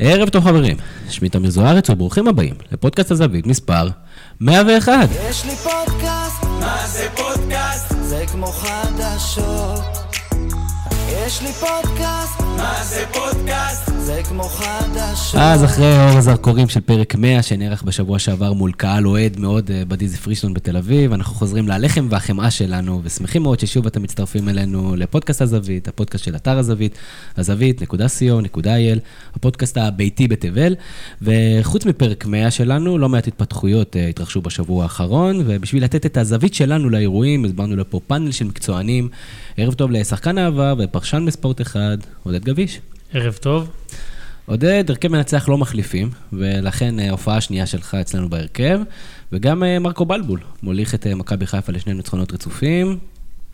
ערב טוב חברים, שמי תמיר זוארץ וברוכים הבאים לפודקאסט הזווית מספר 101. יש לי פודקאסט, מה זה פודקאסט? זה כמו חדשות. יש לי פודקאסט, מה זה פודקאסט? אז אחרי אור הזרקורים של פרק 100 שנערך בשבוע שעבר מול קהל אוהד מאוד אה, בדיזי פרישטון בתל אביב, אנחנו חוזרים ללחם והחמאה שלנו, ושמחים מאוד ששוב אתם מצטרפים אלינו לפודקאסט הזווית, הפודקאסט של אתר הזווית, הזווית.co.il, הפודקאסט הביתי בתבל, וחוץ מפרק 100 שלנו, לא מעט התפתחויות אה, התרחשו בשבוע האחרון, ובשביל לתת את הזווית שלנו לאירועים, הסברנו לפה פאנל של מקצוענים. ערב טוב לשחקן העבר ופרשן בספורט אחד, עודד גביש. ערב טוב. עודד, הרכב מנצח לא מחליפים, ולכן אה, ההופעה השנייה שלך אצלנו בהרכב, וגם אה, מרקו בלבול מוליך את אה, מכבי חיפה לשני ניצחונות רצופים.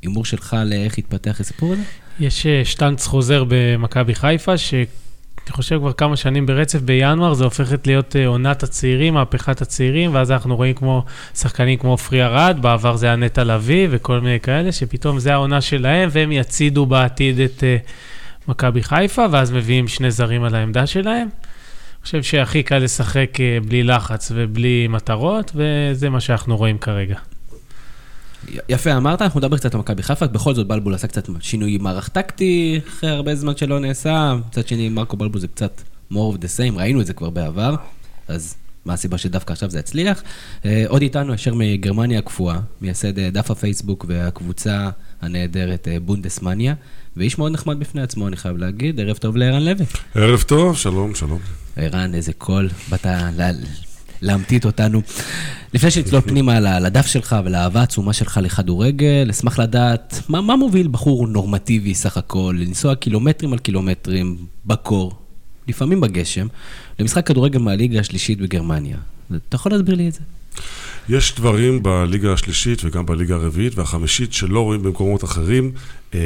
הימור שלך לאיך יתפתח הסיפור הזה? יש אה, שטנץ חוזר במכבי חיפה, שאני חושב כבר כמה שנים ברצף, בינואר זה הופכת להיות אה, עונת הצעירים, מהפכת הצעירים, ואז אנחנו רואים כמו שחקנים כמו עופרי ארד, בעבר זה היה נטע לביא וכל מיני כאלה, שפתאום זה העונה שלהם, והם יצידו בעתיד את אה, מכבי חיפה, ואז מביאים שני זרים על העמדה שלהם. אני חושב שהכי קל לשחק אה, בלי לחץ ובלי מטרות, וזה מה שאנחנו רואים כרגע. יפה אמרת, אנחנו נדבר קצת על מכבי חיפה, בכל זאת בלבול עשה קצת שינוי מערך טקטי, אחרי הרבה זמן שלא נעשה, מצד שני מרקו בלבול זה קצת more of the same, ראינו את זה כבר בעבר, אז מה הסיבה שדווקא עכשיו זה יצליח? אה, עוד איתנו אשר מגרמניה הקפואה, מייסד אה, דף הפייסבוק והקבוצה הנהדרת בונדסמניה, ואיש מאוד נחמד בפני עצמו, אני חייב להגיד, ערב טוב לערן לוי. ערב טוב, שלום, שלום. ערן, איזה קול, באת לה- להמתית אותנו. לפני שנצלול פנימה לדף שלך ולאהבה העצומה שלך לכדורגל, אשמח לדעת מה, מה מוביל בחור נורמטיבי סך הכל, לנסוע קילומטרים על קילומטרים בקור, לפעמים בגשם, למשחק כדורגל מהליגה השלישית בגרמניה. אתה יכול להסביר לי את זה? יש דברים בליגה השלישית וגם בליגה הרביעית והחמישית שלא רואים במקומות אחרים. אה,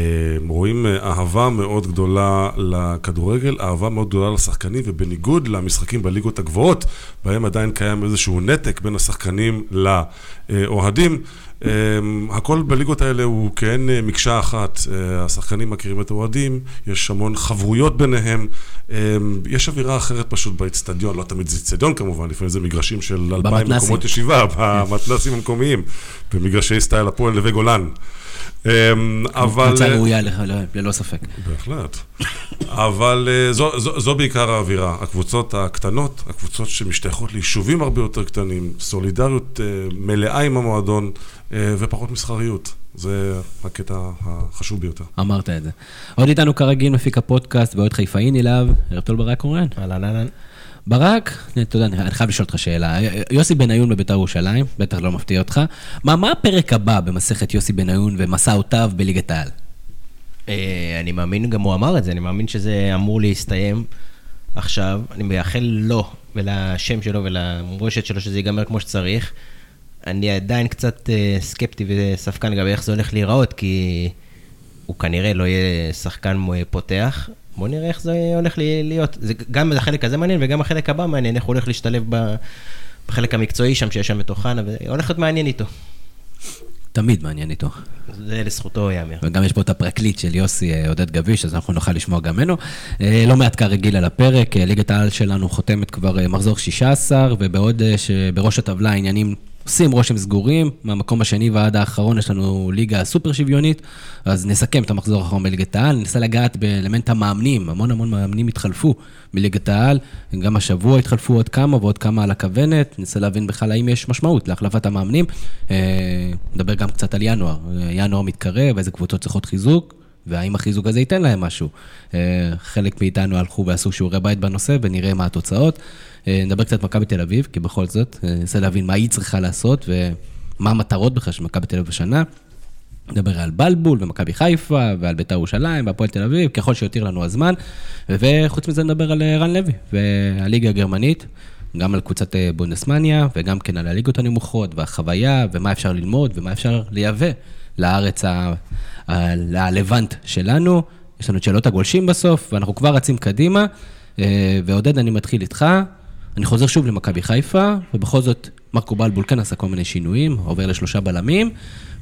רואים אה, אהבה מאוד גדולה לכדורגל, אהבה מאוד גדולה לשחקנים, ובניגוד למשחקים בליגות הגבוהות, בהם עדיין קיים איזשהו נתק בין השחקנים לאוהדים, הכל בליגות האלה הוא כן אה, מקשה אחת. אה, השחקנים מכירים את האוהדים, יש המון חברויות ביניהם, אה, יש אווירה אחרת פשוט באצטדיון, לא תמיד זה אצטדיון כמובן, לפעמים זה מגרשים של אלפיים במתנ"סים. מקומות ישיבה, במתנ"סים המקומיים, במגרשי סטייל הפועל נווה גולן. אמ, אבל... קבוצה ראויה לך, לא- ללא ספק. בהחלט. אבל אה, זו, זו, זו בעיקר האווירה. הקבוצות הקטנות, הקבוצות שמשתייכות ליישובים הרבה יותר קטנים, סולידריות אה, מלאה עם המועדון אה, ופחות מסחריות. זה הקטע החשוב ביותר. אמרת את זה. עוד איתנו כרגיל מפיק הפודקאסט ואוהד חיפאי נלהב, ערב טוב ברק קורן. אהלן אהלן. ברק, אתה יודע, אני חייב לשאול אותך שאלה. יוסי בניון בביתר ירושלים, בטח לא מפתיע אותך. מה, מה הפרק הבא במסכת יוסי בניון ומסעותיו בליגת העל? אה, אני מאמין, גם הוא אמר את זה, אני מאמין שזה אמור להסתיים עכשיו. אני מייחל לו ולשם שלו ולמורשת שלו שזה ייגמר כמו שצריך. אני עדיין קצת אה, סקפטי וספקן לגבי איך זה הולך להיראות, כי הוא כנראה לא יהיה שחקן אה, פותח. בוא נראה איך זה הולך להיות. זה גם החלק הזה מעניין וגם החלק הבא מעניין, איך הוא הולך להשתלב ב- בחלק המקצועי שם, שיש שם את אוחנה, והולך להיות מעניין איתו. תמיד מעניין איתו. זה לזכותו ייאמר. וגם יש פה את הפרקליט של יוסי אה, עודד גביש, אז אנחנו נוכל לשמוע גם ממנו. אה, לא מעט כרגיל על הפרק, אה, ליגת העל שלנו חותמת כבר מחזור 16, ובעוד שבראש הטבלה העניינים עושים רושם סגורים, מהמקום השני ועד האחרון יש לנו ליגה סופר שוויונית, אז נסכם את המחזור האחרון בליגת העל, ננסה לגעת באלמנט המאמנים, המון המון מאמנים התחלפו מליגת העל, גם השבוע התחלפו עוד כמה ועוד כמה על הכוונת, ננסה להבין בכלל האם יש משמעות להחלפת המאמנים. אה, נדבר גם קצת על ינואר, אה, ינואר מתקרב, איזה קבוצות צריכות חיזוק, והאם החיזוק הזה ייתן להם משהו. אה, חלק מאיתנו הלכו ועשו שיעורי בית בנושא, ונראה מה התוצאות. אה, נדבר קצת מכבי תל אביב, כי בכל זאת, אה, ננסה להבין מה היא צריכה לעשות, ומה המטרות בכלל של מכבי תל אביב השנה. נדבר על בלבול ומכבי חיפה ועל בית"ר ירושלים והפועל תל אביב, ככל שיותיר לנו הזמן. וחוץ מזה נדבר על רן לוי והליגה הגרמנית, גם על קבוצת בונדסמניה וגם כן על הליגות הנמוכות והחוויה ומה אפשר ללמוד ומה אפשר לייבא לארץ הלבנט שלנו. יש לנו את שאלות הגולשים בסוף, ואנחנו כבר רצים קדימה. אה, ועודד, אני מתחיל איתך. אני חוזר שוב למכבי חיפה, ובכל זאת מרקו בלבול כן עשה כל מיני שינויים, עובר לשלושה בלמים,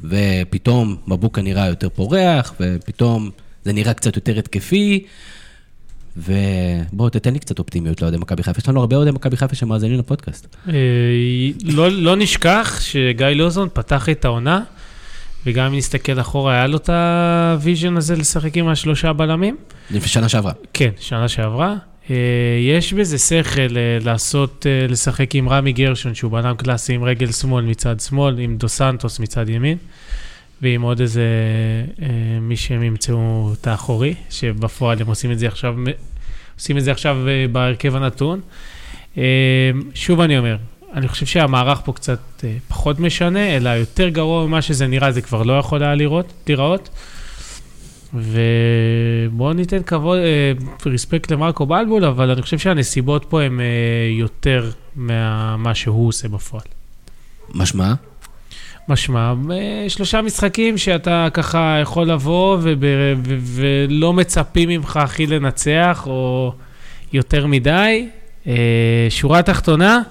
ופתאום מבוקה נראה יותר פורח, ופתאום זה נראה קצת יותר התקפי, ובוא, תתן לי קצת אופטימיות לאוהדי מכבי חיפה. יש לנו הרבה אוהדי מכבי חיפה שמאזינים לפודקאסט. אה, לא, לא נשכח שגיא לוזון פתח את העונה, וגם אם נסתכל אחורה, היה לו את ה vision הזה לשחק עם השלושה בלמים. לפני שנה שעברה. כן, שנה שעברה. אה, יש בזה שכל אה, לעשות, אה, לשחק עם רמי גרשון, שהוא בלם קלאסי עם רגל שמאל מצד שמאל, עם דו סנטוס מצד ימין, ועם עוד איזה מי שהם ימצאו את האחורי, שבפועל הם עושים את זה עכשיו, עושים את זה עכשיו בהרכב הנתון. שוב אני אומר, אני חושב שהמערך פה קצת אה, פחות משנה, אלא יותר גרוע ממה שזה נראה, זה כבר לא יכול היה לראות, להיראות. ובואו ניתן כבוד, רספקט למרקו בלבול, אבל אני חושב שהנסיבות פה הן אה, יותר ממה שהוא עושה בפועל. משמע? משמע, אה, שלושה משחקים שאתה ככה יכול לבוא וב, ו, ולא מצפים ממך הכי לנצח, או יותר מדי. אה, שורה תחתונה,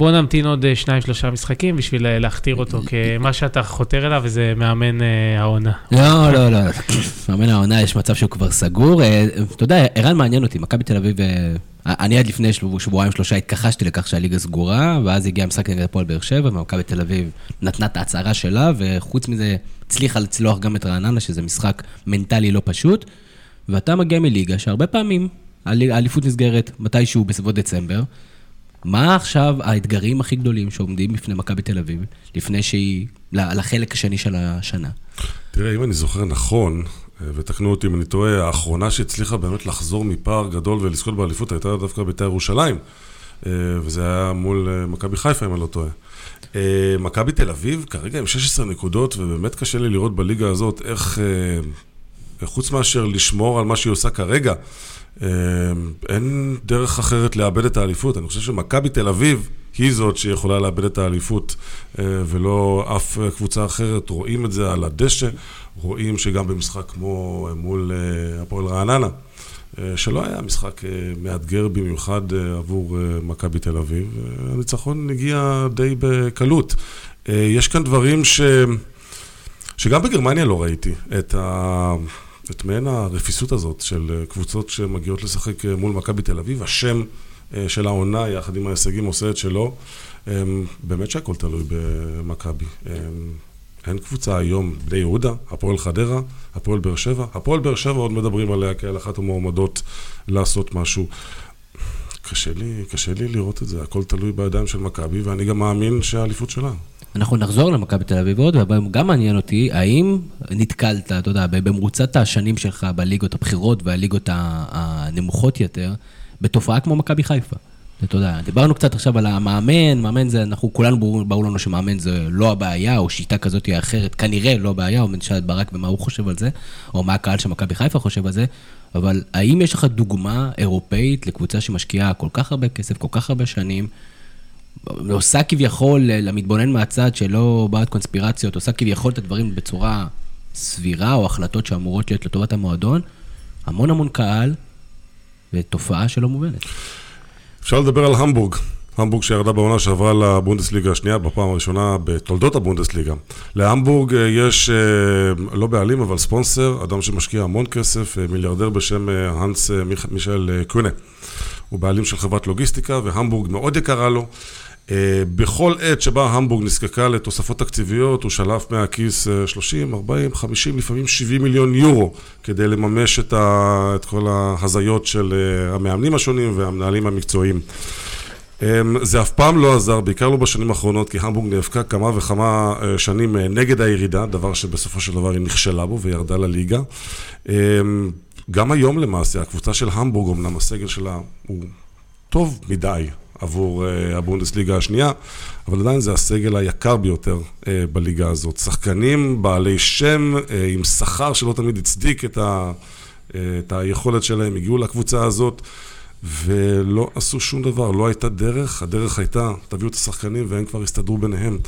בוא נמתין עוד אה, שניים, שלושה משחקים בשביל אה, להכתיר אותו כמה שאתה חותר אליו, וזה מאמן אה, העונה. לא, לא, לא. מאמן העונה, יש מצב שהוא כבר סגור. אה, אתה יודע, ערן מעניין אותי, מכבי תל אביב, אה, אני עד לפני שבוע- שבועיים, שלושה, התכחשתי לכך שהליגה סגורה, ואז הגיע המשחק נגד הפועל באר שבע, ומכבי תל אביב נתנה את ההצהרה שלה, וחוץ מזה, הצליחה לצלוח גם את רעננה, שזה משחק מנטלי לא פשוט. ואתה מגיע מליגה שהרבה פעמים האל- האליפות נסגרת מתישהו בסביבות דצמבר. מה עכשיו האתגרים הכי גדולים שעומדים בפני מכבי תל אביב, לפני שהיא, לחלק השני של השנה? תראה, אם אני זוכר נכון, אה, ותקנו אותי אם אני טועה, האחרונה שהצליחה באמת לחזור מפער גדול ולזכות באליפות הייתה דווקא בית"ר ירושלים, אה, וזה היה מול אה, מכבי חיפה, אם אני לא טועה. מכבי תל אביב, כרגע עם 16 נקודות, ובאמת קשה לי לראות בליגה הזאת איך, חוץ מאשר לשמור על מה שהיא עושה כרגע, אין דרך אחרת לאבד את האליפות. אני חושב שמכבי תל אביב היא זאת שיכולה לאבד את האליפות, אה, ולא אף אה, קבוצה אחרת. רואים את זה על הדשא, רואים שגם במשחק כמו אה, מול אה, הפועל רעננה, אה, שלא היה משחק אה, מאתגר במיוחד אה, עבור אה, מכבי תל אביב, אה, הניצחון הגיע די בקלות. אה, יש כאן דברים ש... שגם בגרמניה לא ראיתי, את, ה... את מעין הרפיסות הזאת של אה, קבוצות שמגיעות לשחק אה, מול מכבי תל אביב, השם אה, של העונה יחד עם ההישגים עושה את שלו. אה, באמת שהכל תלוי במכבי. אה, אין קבוצה היום, בני יהודה, הפועל חדרה, הפועל באר שבע. הפועל באר שבע עוד מדברים עליה כעל אחת המועמדות לעשות משהו. קשה לי, קשה לי לראות את זה, הכל תלוי בידיים של מכבי, ואני גם מאמין שהאליפות שלה. אנחנו נחזור למכבי תל אביב עוד, אבל גם מעניין אותי, האם נתקלת, אתה יודע, במרוצת השנים שלך בליגות הבכירות והליגות הנמוכות יותר, בתופעה כמו מכבי חיפה? אתה יודע, דיברנו קצת עכשיו על המאמן, מאמן זה, אנחנו כולנו ברור, ברור לנו שמאמן זה לא הבעיה, או שיטה כזאת או אחרת, כנראה לא הבעיה, או את ברק ומה הוא חושב על זה, או מה הקהל של מכבי חיפה חושב על זה, אבל האם יש לך דוגמה אירופאית לקבוצה שמשקיעה כל כך הרבה כסף, כל כך הרבה שנים, עושה כביכול למתבונן מהצד שלא בעד קונספירציות, עושה כביכול את הדברים בצורה סבירה, או החלטות שאמורות להיות לטובת המועדון, המון המון קהל, ותופעה שלא מובנת. אפשר לדבר על המבורג. המבורג שירדה בעונה שעברה לבונדסליגה השנייה בפעם הראשונה בתולדות הבונדסליגה. להמבורג אה, יש אה, לא בעלים אבל ספונסר, אדם שמשקיע המון כסף, אה, מיליארדר בשם אה, האנס אה, מיכ- מישל אה, קונה. הוא בעלים של חברת לוגיסטיקה והמבורג מאוד יקרה לו. אה, בכל עת שבה המבורג נזקקה לתוספות תקציביות, הוא שלף מהכיס אה, 30, 40, 50, לפעמים 70 מיליון יורו כדי לממש את, ה, את כל ההזיות של אה, המאמנים השונים והמנהלים המקצועיים. אמ, זה אף פעם לא עזר, בעיקר לא בשנים האחרונות, כי המבורג נאבקה כמה וכמה אה, שנים אה, נגד הירידה, דבר שבסופו של דבר היא נכשלה בו וירדה לליגה. גם היום למעשה, הקבוצה של המבורג, אמנם הסגל שלה הוא טוב מדי עבור uh, הבונדסליגה השנייה, אבל עדיין זה הסגל היקר ביותר uh, בליגה הזאת. שחקנים בעלי שם, uh, עם שכר שלא תמיד הצדיק את, ה, uh, את היכולת שלהם, הגיעו לקבוצה הזאת. ולא עשו שום דבר, לא הייתה דרך, הדרך הייתה, תביאו את השחקנים והם כבר הסתדרו ביניהם.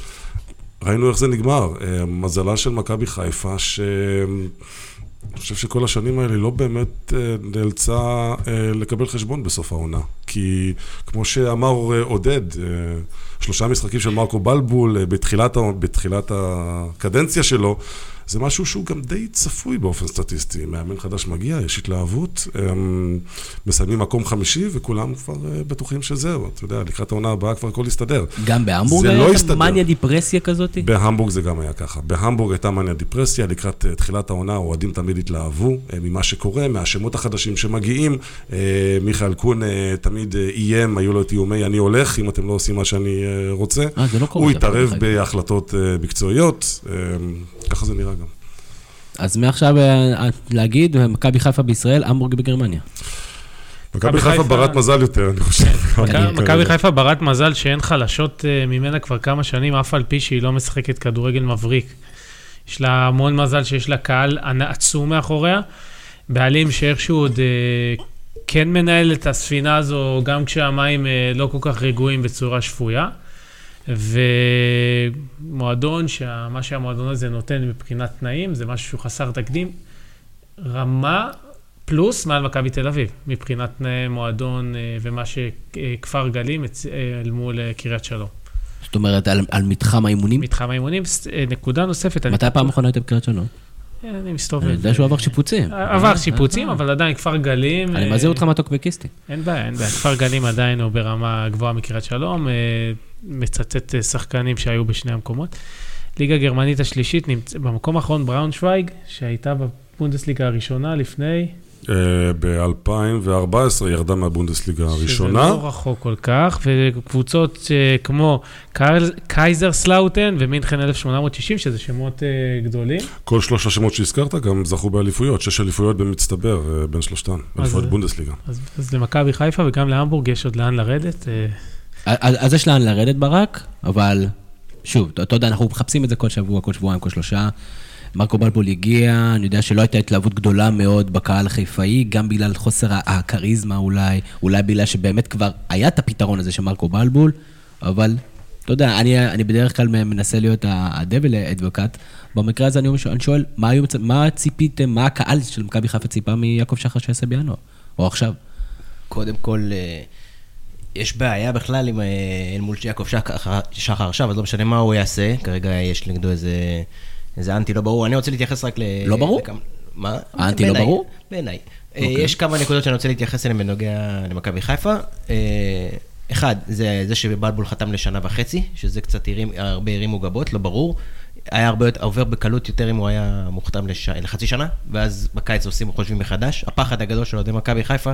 ראינו איך זה נגמר. מזלה של מכבי חיפה, ש... אני חושב שכל השנים האלה לא באמת אה, נאלצה אה, לקבל חשבון בסוף העונה. כי כמו שאמר אה, עודד, שלושה משחקים של מרקו בלבול בתחילת, בתחילת הקדנציה שלו, זה משהו שהוא גם די צפוי באופן סטטיסטי. מאמן חדש מגיע, יש התלהבות, הם מסיימים מקום חמישי, וכולם כבר אה, בטוחים שזהו, אתה יודע, לקראת העונה הבאה כבר הכל יסתדר. גם בהמבורג היה לא הסתדר. מניה דיפרסיה כזאת? בהמבורג זה גם היה ככה. בהמבורג הייתה מניה דיפרסיה, לקראת אה, תחילת העונה האוהדים תמיד התלהבו אה, ממה שקורה, מהשמות החדשים שמגיעים. מיכאל קון תמיד איים, היו לו את איומי אני הולך, אם אתם לא עושים מה שאני רוצה. אה, זה לא קורה הוא התערב. בהחלטות מקצועיות, אה, ככה זה נראה גם. אז מעכשיו אה, להגיד, מכבי חיפה בישראל, המבורג בגרמניה. מכבי חיפה ברת מזל יותר, אני חושב. מכבי- מכבי חיפה ברת מזל שאין חלשות אה, ממנה כבר כמה שנים, אף על פי שהיא לא משחקת כדורגל מבריק. יש לה המון מזל שיש לה קהל עצום מאחוריה. בעלים שאיכשהו עוד אה, כן מנהל את הספינה הזו, גם כשהמים אה, לא כל כך רגועים בצורה שפויה. ומועדון, שמה שהמועדון הזה נותן מבחינת תנאים, זה משהו שהוא חסר תקדים. רמה פלוס מעל מכבי תל אביב, מבחינת תנאי מועדון אה, ומה שכפר גלים אה, אל מול אה, קריית שלום. זאת אומרת, על, על מתחם האימונים? מתחם האימונים, נקודה נוספת, מתי הפעם האחרונה היית בקריית שלום? אה, אני מסתובב. אני יודע שהוא עבר שיפוצים. עבר שיפוצים, אה, אבל עדיין כפר גלים. אני אה, מזהיר אותך מהטוקבקיסטים. אין בעיה, אין בעיה. כפר גלים עדיין הוא ברמה גבוהה מקריית שלום, אה, מצטט אה, שחקנים שהיו בשני המקומות. ליגה גרמנית השלישית. במקום האחרון בראונשוויג, שהייתה בבונדסליגה הראשונה לפני, ב-2014 ירדה מהבונדסליגה הראשונה. שזה לא רחוק כל כך, וקבוצות אה, כמו קייזר סלאוטן ומינכן 1860, שזה שמות אה, גדולים. כל שלוש השמות שהזכרת גם זכו באליפויות, שש אליפויות במצטבר אה, בין שלושתן, אליפויות בונדסליגה. אז, אז למכבי חיפה וגם להמבורג יש עוד לאן לרדת. אה, אז, אז יש לאן לרדת ברק, אבל שוב, אתה יודע, אנחנו מחפשים את זה כל שבוע, כל שבועיים, כל שלושה. מרקו בלבול הגיע, אני יודע שלא הייתה התלהבות גדולה מאוד בקהל החיפאי, גם בגלל חוסר הכריזמה אולי, אולי בגלל שבאמת כבר היה את הפתרון הזה של מרקו בלבול, אבל אתה יודע, אני, אני בדרך כלל מנסה להיות הדבל אדבוקט. במקרה הזה אני, אני שואל, מה, היו, מה ציפיתם, מה הקהל של מכבי חיפה ציפה מיעקב שחר שיעשה בינואר, או עכשיו? קודם כל, אה, יש בעיה בכלל עם, אה, אל מול יעקב שחר עכשיו, אז לא משנה מה הוא יעשה, כרגע יש נגדו איזה, איזה אנטי לא ברור. אני רוצה להתייחס רק ל... לא ברור? לכמה- מה? האנטי לא ברור? בעיניי. אוקיי. אה, יש כמה נקודות שאני רוצה להתייחס אליהן בנוגע למכבי חיפה. אה, אחד, זה זה שבלבול חתם לשנה וחצי, שזה קצת הרים, הרבה הרימו גבות, לא ברור. היה הרבה יותר, עובר בקלות יותר אם הוא היה מוחתם לש... לחצי שנה, ואז בקיץ עושים חושבים מחדש. הפחד הגדול של אוהדי מכבי חיפה,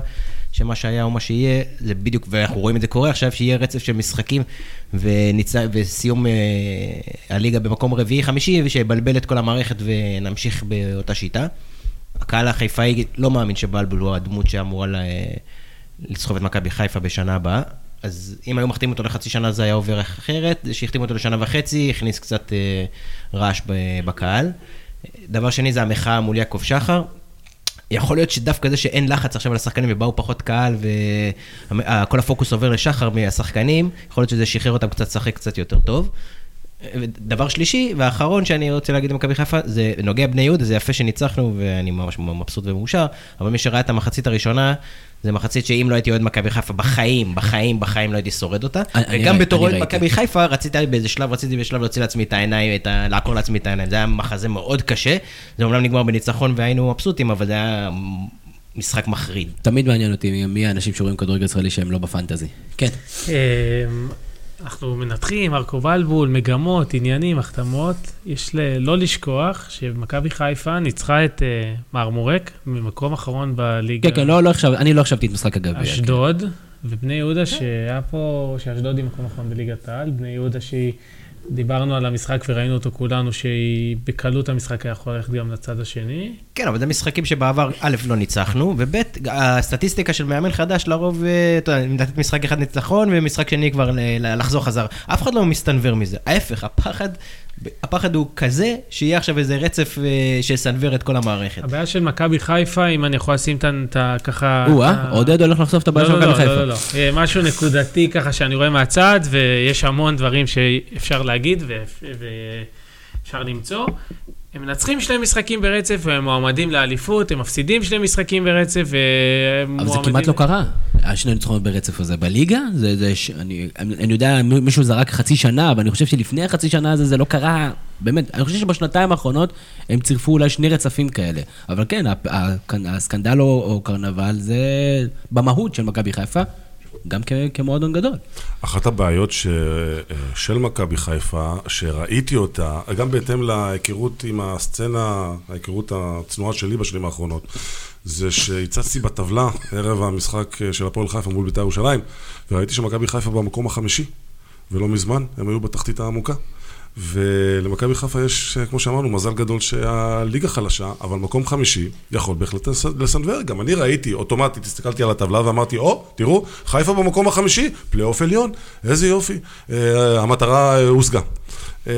שמה שהיה או מה שיהיה, זה בדיוק, ואנחנו רואים את זה קורה עכשיו, שיהיה רצף של משחקים וניצ... וסיום אה, הליגה במקום רביעי-חמישי, ושיבלבל את כל המערכת ונמשיך באותה שיטה. הקהל החיפאי לא מאמין שבלבול הוא הדמות שאמורה ל... לסחוב את מכבי חיפה בשנה הבאה. אז אם היו מחתימים אותו לחצי שנה זה היה עובר אחרת, זה שהחתימו אותו לשנה וחצי, הכניס קצת אה, רעש בקהל. דבר שני זה המחאה מול יעקב שחר. יכול להיות שדווקא זה שאין לחץ עכשיו על השחקנים ובאו פחות קהל וכל הפוקוס עובר לשחר מהשחקנים, יכול להיות שזה שחרר אותם קצת לשחק קצת יותר טוב. דבר שלישי והאחרון שאני רוצה להגיד למכבי חיפה, זה נוגע בני יהודה, זה יפה שניצחנו ואני ממש מבסוט ומאושר, אבל מי שראה את המחצית הראשונה, זה מחצית שאם לא הייתי אוהד מכבי חיפה בחיים, בחיים, בחיים לא הייתי שורד אותה. אני- אני וגם ראיתי- בתור אני אוהד. מכבי חיפה, רציתי באיזה שלב, רציתי בשלב להוציא לעצמי את העיניים, את ה... לעקור לעצמי את העיניים. זה היה מחזה מאוד קשה. זה אומנם נגמר בניצחון והיינו מבסוטים, אבל זה היה משחק מחריד. תמיד מעניין אותי מי- מי האנשים שרואים כדורגל ישראלי שהם לא בפנטזי. כן. אנחנו מנתחים, מרקו בלבול, מגמות, עניינים, החתמות. יש ל- לא לשכוח שמכבי חיפה ניצחה את אה, מרמורק ממקום אחרון בליגה. כן, כן, לא, לא עכשיו, אני לא חשבתי את משחק הגביע. אשדוד, ובני יהודה שהיה פה, שאשדוד היא מקום אחרון בליגת העל, בני יהודה שהיא, דיברנו על המשחק וראינו אותו כולנו, שהיא בקלות המשחק היה יכול ללכת גם לצד השני. כן, אבל זה משחקים שבעבר, א', לא ניצחנו, וב', הסטטיסטיקה של מאמן חדש, לרוב, אה, אתה יודע, לתת משחק אחד ניצחון, ומשחק שני כבר לחזור חזרה. אף אחד לא מסתנוור מזה. ההפך, הפחד, הפחד הוא כזה, שיהיה עכשיו איזה רצף אה, שיסנוור את כל המערכת. הבעיה של מכבי חיפה, אם אני יכול לשים את ה-. ככה... או-אה, ה- עודד הולך לחשוף את הבעיה של לא, מכבי לא, חיפה. לא, לא, לא. משהו נקודתי ככה שאני רואה מהצד, ויש המון דברים שאפשר להגיד ו- ואפשר למצוא. הם מנצחים שני משחקים ברצף, והם מועמדים לאליפות, הם מפסידים שני משחקים ברצף, והם אבל זה מועמדים... כמעט לא קרה, השני ניצחונות ברצף הזה. בליגה, זה, זה, ש- אני, אני יודע, מישהו זרק חצי שנה, אבל אני חושב שלפני החצי שנה הזה זה לא קרה, באמת, אני חושב שבשנתיים האחרונות הם צירפו אולי שני רצפים כאלה. אבל כן, הסקנדל או קרנבל זה במהות של מכבי חיפה, גם כמועדון גדול. אחת הבעיות ש... של מכבי חיפה, שראיתי אותה, גם בהתאם להיכרות עם הסצנה, ההיכרות הצנועה שלי בשנים האחרונות, זה שהצצתי בטבלה ערב המשחק של הפועל חיפה מול בית"ר ירושלים, וראיתי שמכבי חיפה במקום החמישי, ולא מזמן, הם היו בתחתית העמוקה. ולמכבי חיפה יש, כמו שאמרנו, מזל גדול שהליגה חלשה, אבל מקום חמישי יכול בהחלט לס- לסנוור. גם אני ראיתי, אוטומטית, הסתכלתי על הטבלה ואמרתי, או, תראו, חיפה במקום החמישי, פלייאוף עליון, איזה יופי. אה, המטרה אה, הושגה. אה,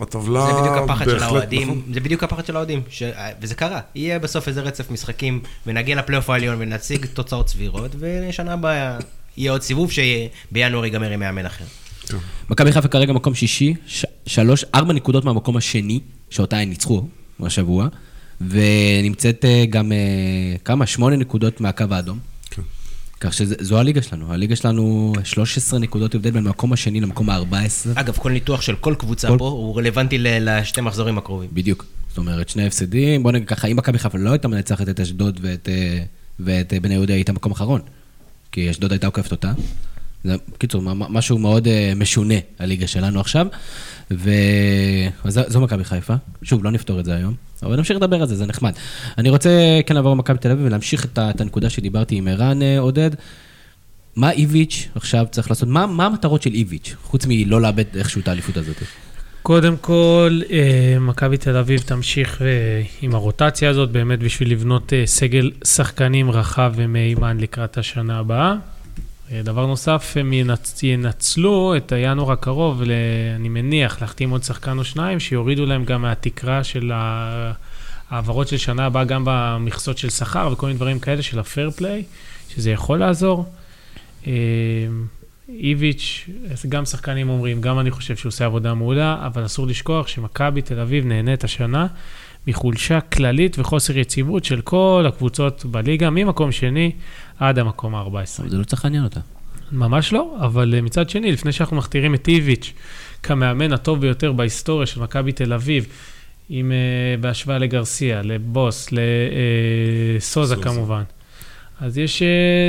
הטבלה... זה בדיוק הפחד של האוהדים, נכון. זה בדיוק הפחד של האוהדים, ש- וזה קרה. יהיה בסוף איזה רצף משחקים, ונגיע לפלייאוף העליון ונציג תוצאות סבירות, ושנה הבאה יהיה עוד סיבוב שבינואר ייגמר עם מאמן אחר. מכבי חיפה כרגע מקום שישי, ש- שלוש, ארבע נקודות מהמקום השני, שאותה הם ניצחו השבוע, ונמצאת אה, גם, אה, כמה? שמונה נקודות מהקו האדום. כן. כך שזו הליגה שלנו. הליגה שלנו, 13 נקודות הבדל בין המקום השני למקום ה-14. אגב, כל ניתוח של כל קבוצה כל- פה הוא רלוונטי ל- לשתי מחזורים הקרובים. בדיוק. זאת אומרת, שני הפסדים, בוא נגיד ככה, אם מכבי חיפה לא הייתה מנצחת את אשדוד ואת, אה, ואת בני יהודה, היא הייתה מקום אחרון. כי אשדוד הייתה עוקפת אותה. זה, מה- משהו מאוד אה, משונה, הליגה שלנו עכשיו. ו... אז זו- זו מכבי חיפה. שוב, לא נפתור את זה היום, אבל נמשיך לדבר על זה, זה נחמד. אני רוצה כן לעבור למכבי תל אביב ולהמשיך את, את הנקודה שדיברתי עם ערן אה, עודד. מה איביץ' עכשיו צריך לעשות? מה, מה המטרות של איביץ', חוץ מלא לאבד איכשהו את האליפות הזאת? קודם כל, אה, מכבי תל אביב תמשיך עם הרוטציה הזאת, באמת בשביל לבנות סגל שחקנים רחב ומהימן לקראת השנה הבאה. אה, דבר נוסף, הם ינצ... ינצלו את הינואר הקרוב, ל... אני מניח, להחתים עוד שחקן או שניים, שיורידו להם גם מהתקרה של ה- העברות של שנה הבאה, גם במכסות של שכר וכל מיני דברים כאלה של הפייר פליי, שזה יכול לעזור. אה, איביץ', גם שחקנים אומרים, גם אני חושב שהוא עושה עבודה מעולה, אבל אסור לשכוח שמכבי תל אביב נהנית השנה מחולשה כללית וחוסר יציבות של כל הקבוצות בליגה, ממקום שני עד המקום ה-14. אבל זה לא צריך לעניין אותה. ממש לא, אבל אה, מצד שני, לפני שאנחנו מכתירים את איביץ' כמאמן הטוב ביותר בהיסטוריה של מכבי תל אביב, עם, uh, בהשוואה לגרסיה, לבוס, לסוזה סוזה. כמובן. אז יש uh,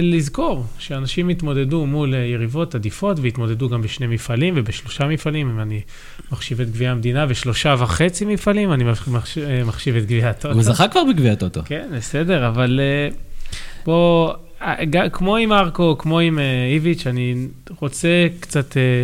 לזכור שאנשים התמודדו מול uh, יריבות עדיפות והתמודדו גם בשני מפעלים ובשלושה מפעלים, אם אני מחשיב את גביע המדינה, ושלושה וחצי מפעלים, אני אה, מחשיב את גביע הטוטו. הוא זכה כבר בגביע הטוטו. כן, בסדר, אבל אה, בוא, אה, כמו עם ארקו, כמו עם אה, איביץ', אני רוצה קצת, אה,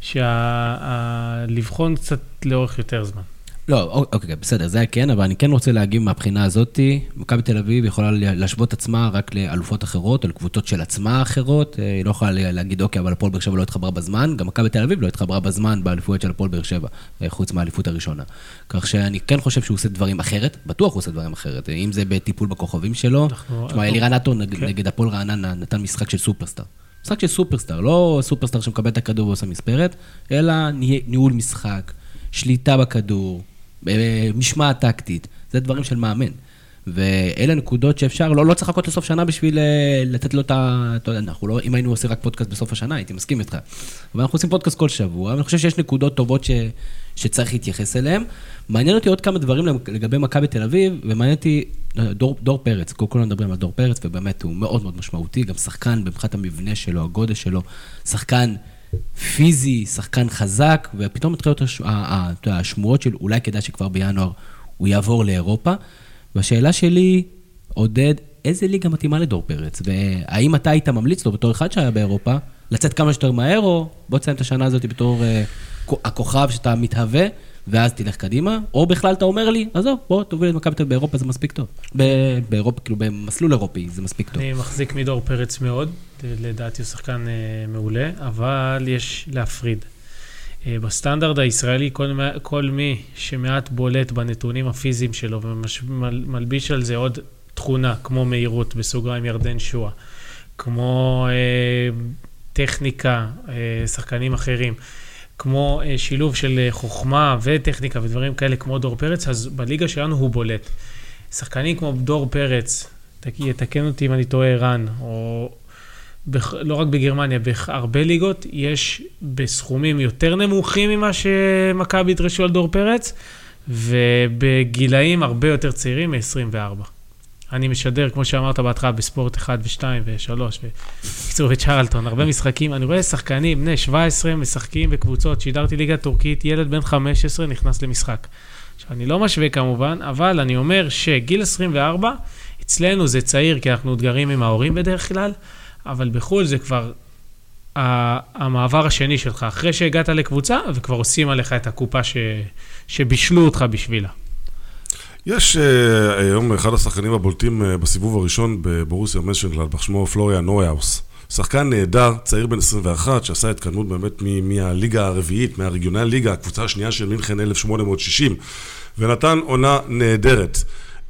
שה- לבחון קצת לאורך יותר זמן. לא, אוקיי, בסדר, זה כן, אבל אני כן רוצה להגיב מהבחינה הזאתי. מכבי תל אביב יכולה להשוות עצמה רק לאלופות אחרות, או לקבוצות של עצמה אחרות. אה, היא לא יכולה להגיד, אוקיי, אבל הפועל באר שבע לא התחברה בזמן. גם מכבי תל אביב לא התחברה בזמן באליפויות של הפועל באר שבע, אה, חוץ מהאליפות הראשונה. כך שאני כן חושב שהוא עושה דברים אחרת, בטוח הוא עושה דברים אחרת. אם זה בטיפול בכוכבים שלו. תשמע, אלירן נג- כן. נגד הפועל רעננה נתן משחק של סופרסטאר. משחק של סופרסטאר, לא סופרסטאר שמקבל את הכדור ועושה מספרת, אלא ני- ניהול משחק, שליטה בכדור, משמעת טקטית, זה דברים של מאמן. ואלה נקודות שאפשר, לא, לא צריך לחכות לסוף שנה בשביל אה, לתת לו את ה... אתה יודע, אנחנו לא, אם היינו עושים רק פודקאסט בסוף השנה, הייתי מסכים איתך. אבל אנחנו עושים פודקאסט כל שבוע, ואני חושב שיש נקודות טובות ש, שצריך להתייחס אליהן. מעניין אותי עוד כמה דברים לגבי מכבי תל אביב, ומעניין אותי דור, דור פרץ, כולם מדברים על דור פרץ, ובאמת הוא מאוד מאוד משמעותי, גם שחקן מבחינת המבנה שלו, הגודל שלו, שחקן פיזי, שחקן חזק, ופתאום מתחילות הש- השמועות של אולי כדאי שכבר בינואר הוא יעבור לאירופה. והשאלה שלי, עודד, איזה ליגה מתאימה לדור פרץ? והאם אתה היית ממליץ לו בתור אחד שהיה באירופה, לצאת כמה שיותר מהר, או בוא תסיים את השנה הזאת בתור כ- הכוכב שאתה מתהווה, ואז תלך קדימה, או בכלל אתה אומר לי, עזוב, בוא תוביל את מכבי תל אביב באירופה, זה מספיק טוב. באירופה, כאילו במסלול אירופי, זה מספיק טוב. אני מחזיק מדור פרץ מאוד, לדעתי הוא שחקן אה, מעולה, אבל יש להפריד. אה, בסטנדרט הישראלי, כל, כל מי שמעט בולט בנתונים הפיזיים שלו ומלביש על זה עוד תכונה, כמו מהירות, בסוגריים ירדן שואה, כמו אה, טכניקה, אה, שחקנים אחרים, כמו אה, שילוב של אה, חוכמה וטכניקה ודברים כאלה כמו דור פרץ, אז בליגה שלנו הוא בולט. שחקנים כמו דור פרץ, תק- יתקן אותי אם אני טועה ערן, או בח, לא רק בגרמניה, בהרבה ליגות יש בסכומים יותר נמוכים ממה שמכבי ידרשו על דור פרץ, ובגילאים הרבה יותר צעירים מ-24. אני משדר, כמו שאמרת בהתחלה, בספורט 1 ו-2 ו-3, בקיצור, וצ'רלטון, הרבה משחקים. אני רואה שחקנים, בני 17, משחקים בקבוצות, שידרתי ליגה טורקית, ילד בן 15 נכנס למשחק. עכשיו, אני לא משווה כמובן, אבל אני אומר שגיל 24, אצלנו זה צעיר, כי אנחנו עוד עם ההורים בדרך כלל, אבל בחו"ל זה כבר המעבר השני שלך, אחרי שהגעת לקבוצה, וכבר עושים עליך את הקופה ש... שבישלו אותך בשבילה. יש אה, היום אחד השחקנים הבולטים אה, בסיבוב הראשון בבורוסיה משנגלדבך, שמו פלוריאן נויהאוס. שחקן נהדר, צעיר בן 21, שעשה התקדמות באמת מהליגה הרביעית, מה Regionalliga, הקבוצה השנייה של מינכן 1860, ונתן עונה נהדרת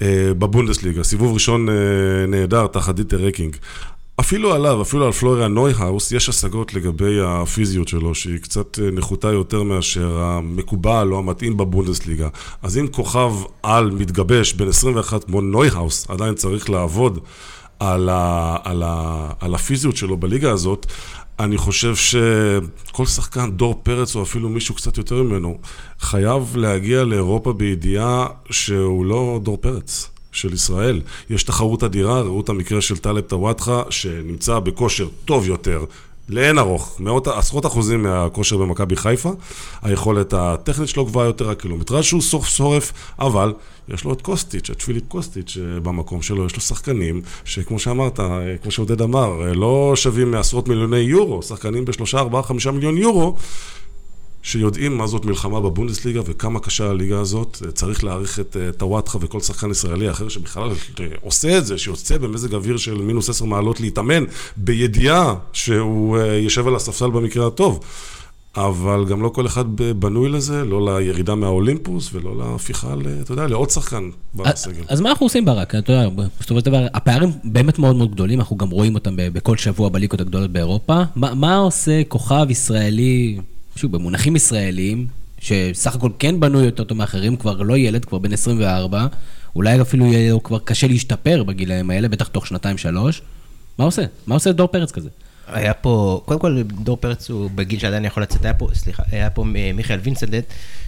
אה, בבונדסליגה. סיבוב ראשון נהדר תחת דיטר רקינג. אפילו עליו, אפילו על פלוריאן נויהאוס, יש השגות לגבי הפיזיות שלו, שהיא קצת אה, נחותה יותר מאשר המקובל או המתאים בבונדסליגה. אז אם כוכב על מתגבש בן 21 כמו נויהאוס, עדיין צריך לעבוד על, ה, על, ה, על הפיזיות שלו בליגה הזאת, אני חושב שכל שחקן, דור פרץ או אפילו מישהו קצת יותר ממנו, חייב להגיע לאירופה בידיעה שהוא לא דור פרץ. של ישראל. יש תחרות אדירה, ראו את המקרה של טלב טוואטחה, שנמצא בכושר טוב יותר, לאין ארוך, מאות, עשרות אחוזים מהכושר במכבי חיפה. היכולת הטכנית שלו גבוהה יותר, הקילומטרז' שהוא סוף שורף, אבל יש לו את קוסטיץ', את פיליפ קוסטיץ' אה, במקום שלו, יש לו שחקנים שכמו שאמרת, אה, כמו שעודד אמר, אה, לא שווים מעשרות מיליוני יורו, שחקנים בשלושה, ארבעה, חמישה מיליון יורו, שיודעים מה זאת מלחמה בבונדסליגה וכמה קשה הליגה הזאת. צריך להעריך את אה, טוואטחה וכל שחקן ישראלי אחר שבכלל אה, עושה את זה, שיוצא במזג אוויר של מינוס עשר מעלות להתאמן, בידיעה שהוא אה, יושב על הספסל במקרה הטוב. אבל גם לא כל אחד בנוי לזה, לא לירידה מהאולימפוס ולא להפיכה, ל- אתה יודע, לעוד שחקן בסגל. אז מה אנחנו עושים ברק? אתה יודע, בסופו של דבר, הפערים באמת מאוד מאוד גדולים, אנחנו גם רואים אותם בכל שבוע בליגות הגדולות באירופה. מה, מה עושה כוכב ישראלי, שוב, במונחים ישראליים, שסך הכל כן בנוי יותר טוב מאחרים, כבר לא ילד, כבר בן 24, אולי אפילו יהיה לו כבר קשה להשתפר בגילאים האלה, בטח תוך שנתיים-שלוש. מה עושה? מה עושה דור פרץ כזה? היה פה, קודם כל דור פרץ הוא בגיל שעדיין יכול לצאת, היה פה, סליחה, היה פה אה, מיכאל וינסנדט,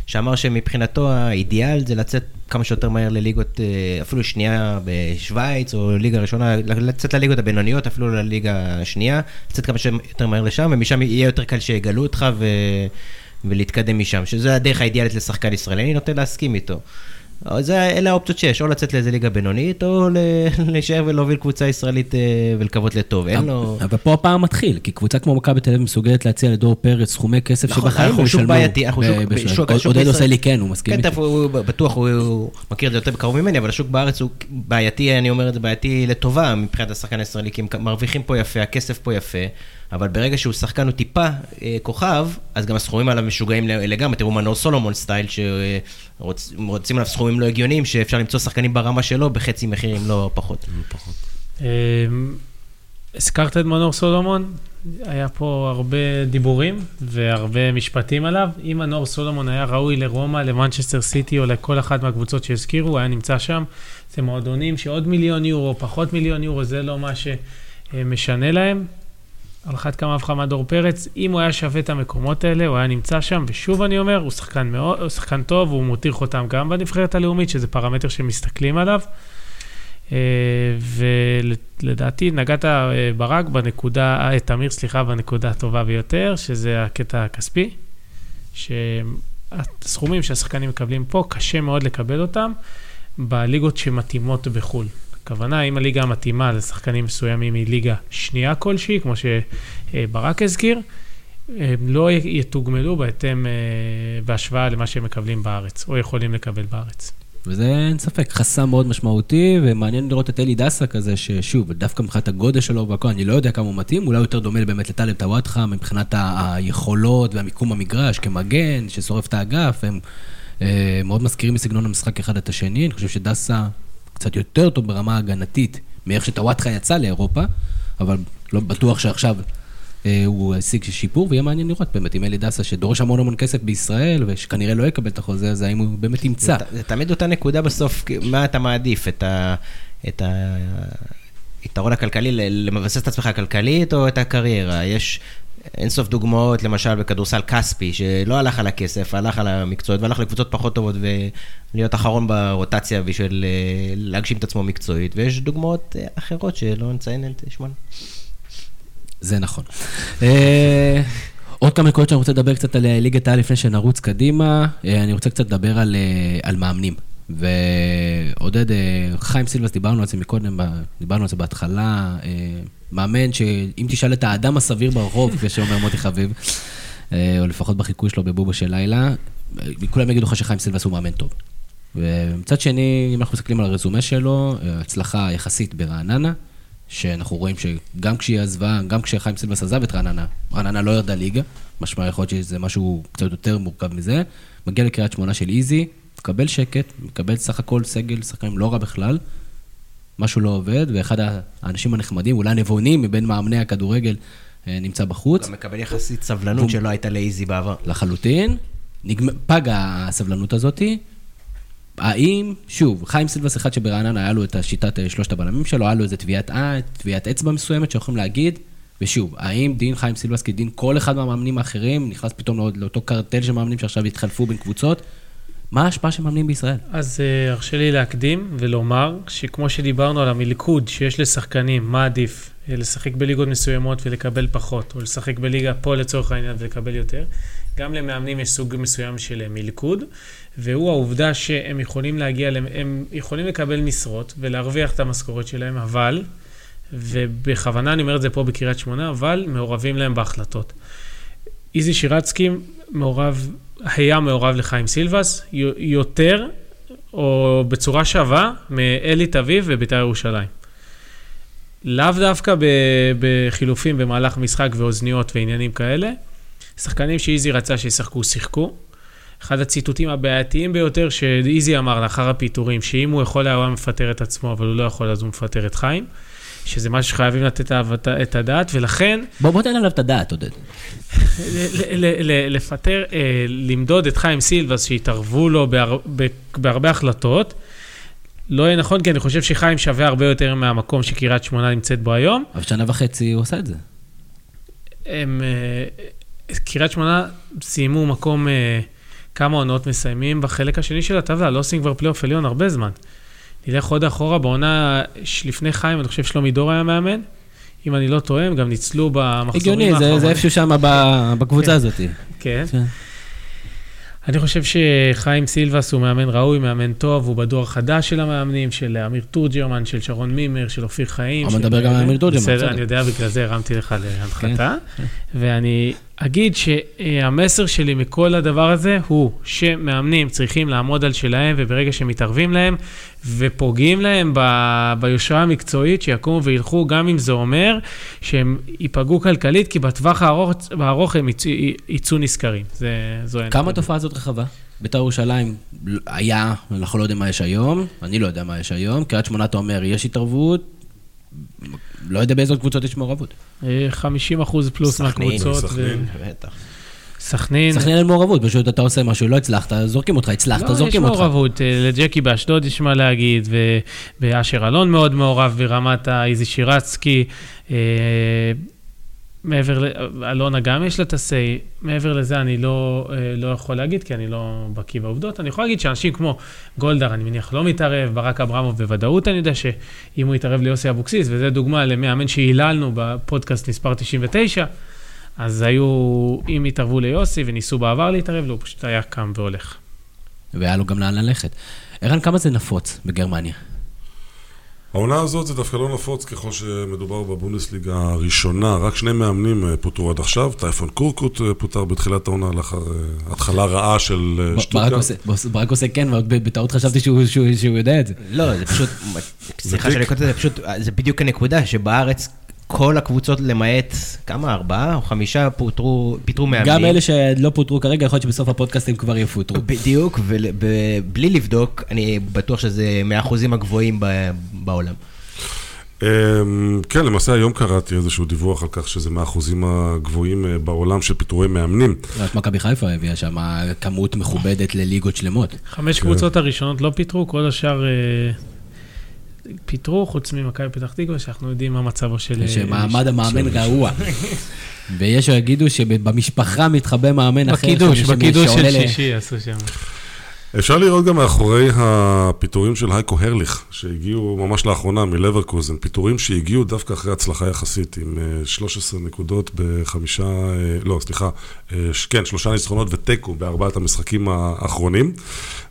שאמר שמבחינתו האידיאל זה לצאת כמה שיותר מהר לליגות, אה, אפילו שנייה בשוויץ, או ליגה ראשונה, לצאת לליגות הבינוניות, אפילו לליגה השנייה, לצאת כמה שיותר מהר לשם, ומשם יהיה יותר קל שיגלו אותך ו... ולהתקדם משם, שזו הדרך האידיאלית לשחקן ישראלי, אני נוטה להסכים איתו. זה, אלה האופציות שיש, או לצאת לאיזה ליגה בינונית, או להישאר ולהוביל קבוצה ישראלית אה, ולקוות לטוב. אין לו... אבל פה הפער מתחיל, כי קבוצה כמו מכבי תל אביב מסוגלת להציע לדור פרץ סכומי כסף נכון, שבחיים אנחנו לא ישלמו. בעייתי, אנחנו שוק- שוק עודד עושה לי כן, הוא מסכים כן, איתי. הוא, הוא, בטוח הוא, הוא מכיר את זה יותר בקרוב ממני, אבל השוק בארץ הוא בעייתי, אני אומר את זה בעייתי לטובה מבחינת השחקן הישראלי, כי הם מרוויחים פה יפה, הכסף פה יפה, אבל ברגע שהוא שחקן הוא טיפה אה, כוכב, אז גם הסכומים עליו משוגעים לגמרי, תראו מנור סולומון סטייל, שרוצים עליו סכומים לא הגיוניים, שאפשר למצוא שחקנים ברמה שלו בחצי מחיר, אם לא פחות. אמ, הזכרת את מנור סולומון, היה פה הרבה דיבורים והרבה משפטים עליו. אם מנור סולומון היה ראוי לרומא, למנצ'סטר סיטי או לכל אחת מהקבוצות שהזכירו, הוא היה נמצא שם. זה מועדונים שעוד מיליון יורו, פחות מיליון יורו, זה לא מה שמשנה להם. על אחת כמה וכמה דור פרץ, אם הוא היה שווה את המקומות האלה, הוא היה נמצא שם, ושוב אני אומר, הוא שחקן, מאוד, הוא שחקן טוב, הוא מותיר חותם גם בנבחרת הלאומית, שזה פרמטר שמסתכלים עליו. אה, ולדעתי נגעת אה, ברק בנקודה, אה, תמיר, סליחה, בנקודה הטובה ביותר, שזה הקטע הכספי, שהסכומים שהשחקנים מקבלים פה, קשה מאוד לקבל אותם בליגות שמתאימות בחו"ל. הכוונה, אם הליגה המתאימה לשחקנים מסוימים היא ליגה שנייה כלשהי, כמו שברק הזכיר, הם לא יתוגמלו בהתאם, אה, בהשוואה למה שהם מקבלים בארץ, או יכולים לקבל בארץ. וזה אין ספק, חסם מאוד משמעותי, ומעניין לראות את אלי דסה כזה, ששוב, דווקא מבחינת הגודל שלו והכל, אני לא יודע כמה הוא מתאים, אולי יותר דומה באמת לטלב טוואטחה, מבחינת היכולות והמיקום המגרש, כמגן, ששורף את האגף, הם אה, מאוד מזכירים בסגנון המשחק אחד את השני, אני חושב שדסה קצת יותר טוב ברמה ההגנתית, מאיך שטוואטחה יצא לאירופה, אבל לא בטוח שעכשיו אה, הוא השיג שיפור, ויהיה מעניין לראות באמת אם אלי דסה, שדורש המון המון כסף בישראל, ושכנראה לא יקבל את החוזה הזה, האם הוא באמת ימצא. זה, זה תמיד אותה נקודה בסוף, מה אתה מעדיף, את ה... את ה... היתרון הכלכלי, למבסס את עצמך כלכלית או את הקריירה? יש אינסוף דוגמאות, למשל בכדורסל כספי, שלא הלך על הכסף, הלך על המקצועיות והלך לקבוצות פחות טובות ולהיות אחרון ברוטציה בשביל אה, להגשים את עצמו מקצועית, ויש דוגמאות אה, אחרות שלא נציין את שמונה. זה נכון. אה, עוד כמה נקודות שאני רוצה לדבר קצת על ליגת העל לפני שנרוץ קדימה. אני רוצה קצת לדבר על, על מאמנים. ועודד, אה, חיים סילבס, דיברנו על זה מקודם, דיברנו על זה בהתחלה. אה, מאמן שאם תשאל את האדם הסביר ברחוב, כפי שאומר מוטי חביב, אה, או לפחות בחיקוי שלו בבובה של לילה, כולם יגידו לך שחיים סילבס הוא מאמן טוב. ומצד שני, אם אנחנו מסתכלים על הרזומה שלו, הצלחה יחסית ברעננה, שאנחנו רואים שגם כשהיא עזבה, גם כשחיים סילבס עזב את רעננה, רעננה לא ירדה ליגה, משמע יכול להיות שזה משהו קצת יותר מורכב מזה, מגיע לקריית שמונה של איזי, מקבל שקט, מקבל סך הכל סגל שחקנים לא רע בכלל, משהו לא עובד, ואחד האנשים הנחמדים, אולי הנבונים מבין מאמני הכדורגל, אה, נמצא בחוץ. גם מקבל יחסית סבלנות שלא הייתה לאיזי בעבר. לחלוטין. נגמ... פגה הסבלנות הזאתי. האם, שוב, חיים סילבס אחד שברעננה היה לו את השיטת אה, שלושת הבלמים שלו, היה לו איזה טביעת, טביעת אצבע מסוימת שיכולים להגיד, ושוב, האם דין חיים סילבס כדין כל אחד מהמאמנים האחרים, נכנס פתאום לעוד- לאותו קרטל של מאמנים שעכשיו התחלפו בין קבוצות, מה ההשפעה של מאמנים בישראל? אז אה, הרשה לי להקדים ולומר שכמו שדיברנו על המלכוד שיש לשחקנים, מה עדיף, אה, לשחק בליגות מסוימות ולקבל פחות, או לשחק בליגה פה לצורך העניין ולקבל יותר, גם למאמנים יש סוג מסוים של אה, מלכוד, והוא העובדה שהם יכולים להגיע, הם יכולים לקבל משרות ולהרוויח את המשכורת שלהם, אבל, ובכוונה אני אומר את זה פה בקריית שמונה, אבל מעורבים להם בהחלטות. איזי שירצקי מעורב, היה מעורב לחיים סילבס, יותר או בצורה שווה מאלי תביב ובית"ר ירושלים. לאו דווקא בחילופים במהלך משחק ואוזניות ועניינים כאלה. שחקנים שאיזי רצה שישחקו, שיחקו. אחד הציטוטים הבעייתיים ביותר שאיזי אמר לאחר הפיטורים, שאם הוא יכול היה, הוא היה מפטר את עצמו, אבל הוא לא יכול, אז הוא מפטר את חיים. שזה משהו שחייבים לתת את הדעת, ולכן בוא, בוא תן עליו את הדעת, עודד. לפטר, אה, למדוד את חיים סילבס שהתערבו לו בהר- בהרבה החלטות, לא יהיה נכון, כי אני חושב שחיים שווה הרבה יותר מהמקום שקריית שמונה נמצאת בו היום. אבל שנה וחצי הוא עשה את זה. הם, אה, קריית שמונה סיימו מקום, אה, כמה עונות מסיימים בחלק השני של הטבלה, לא עושים כבר פלייאוף עליון הרבה זמן. נלך עוד אחורה, בעונה שלפני חיים, אני חושב שלומי דור היה מאמן. אם אני לא טועה, הם גם ניצלו במחזורים הגיוני, זה- האחרונים. זה איפשהו שם בקבוצה כן. הזאת. כן. כן. אני חושב שחיים סילבס הוא מאמן ראוי, מאמן טוב, הוא בדור החדש של המאמנים, של אמיר תורג'רמן, של שרון מימר, של אופיר חיים. אבל מדבר גם על אמיר תורג'רמן, בסדר, בסדר. אני יודע, בגלל זה הרמתי לך להנחתה. ואני אגיד שהמסר שלי מכל הדבר הזה הוא שמאמנים צריכים לעמוד על שלהם, וברגע שמתערבים להם ופוגעים להם ב- ביושרה המקצועית, שיקומו וילכו, גם אם זה אומר שהם ייפגעו כלכלית, כי בטווח הארוך, הארוך הם יצאו- יצאו נשכרים. זה, זו כמה. התופעה הזאת רחבה? בית"ר ירושלים היה, אנחנו לא יודעים מה יש היום, אני לא יודע מה יש היום, קריית שמונה אתה אומר, יש התערבות, לא יודע באיזה קבוצות יש מעורבות. אה, 50 אחוז פלוס מהקבוצות. סכנין. בטח. סכנין. סכנין אין מעורבות, פשוט אתה עושה משהו, לא הצלחת, זורקים אותך, הצלחת, לא, יש זורקים אותך. מעורבות, אה, לג'קי באשדוד יש מה להגיד, ואשר אלון מאוד מעורב ברמת האיזי שירצקי. מעבר ל... אלונה גם יש לה את ה-say, מעבר לזה אני לא, אה, לא יכול להגיד, כי אני לא בקיא בעובדות. אני יכול להגיד שאנשים כמו גולדהר, אני מניח, לא מתערב, ברק אברמוב בוודאות, אני יודע שאם הוא יתערב ליוסי אבוקסיס, וזו דוגמה למאמן שהיללנו בפודקאסט מספר 99, אז היו, אם התערבו ליוסי וניסו בעבר להתערב, לו, הוא פשוט היה קם והולך. והיה לו גם לאן ללכת. ערן, כמה זה נפוץ בגרמניה? העונה הזאת זה דווקא לא נפוץ ככל שמדובר בבונדסליגה הראשונה, רק שני מאמנים אה, פוטרו עד עכשיו, טייפון קורקוט אה, פוטר בתחילת העונה לאחר אה, התחלה רעה של ב- ברק. עושה- כן, ובטעות חשבתי שהוא- שהוא שהוא יודע את זה. לא, זה פשוט, סליחה שאני קוטע, זה פשוט, זה בדיוק הנקודה שבארץ כל הקבוצות למעט, כמה, ארבעה או חמישה פוטרו, פיטרו מאמנים. גם אלה שלא פוטרו כרגע, יכול להיות שבסוף הפודקאסט הם כבר יפוטרו. בדיוק, ובלי לבדוק, אני בטוח שזה מהאחוזים הגבוהים בעולם. אמ, כן, למעשה היום קראתי איזשהו דיווח על כך שזה מהאחוזים הגבוהים אה, בעולם של פיטורי מאמנים. רק מכבי חיפה הביאה שם כמות מכובדת לליגות שלמות. חמש קבוצות הראשונות לא פיטרו, כל השאר אה, פיטרו, חוץ ממכבי פתח תקווה, שאנחנו יודעים מה מצבו של... אה, שמעמד המאמן גרוע. ויש שיגידו שבמשפחה מתחבא מאמן אחר. בקידוש, בקידוש של שישי עשו שם. אפשר לראות גם מאחורי הפיטורים של הייקו הרליך, שהגיעו ממש לאחרונה מלברקוזן, פיטורים שהגיעו דווקא אחרי הצלחה יחסית, עם אה, 13 נקודות בחמישה, אה, לא, סליחה, אה, כן, שלושה ניצחונות ותיקו בארבעת המשחקים האחרונים,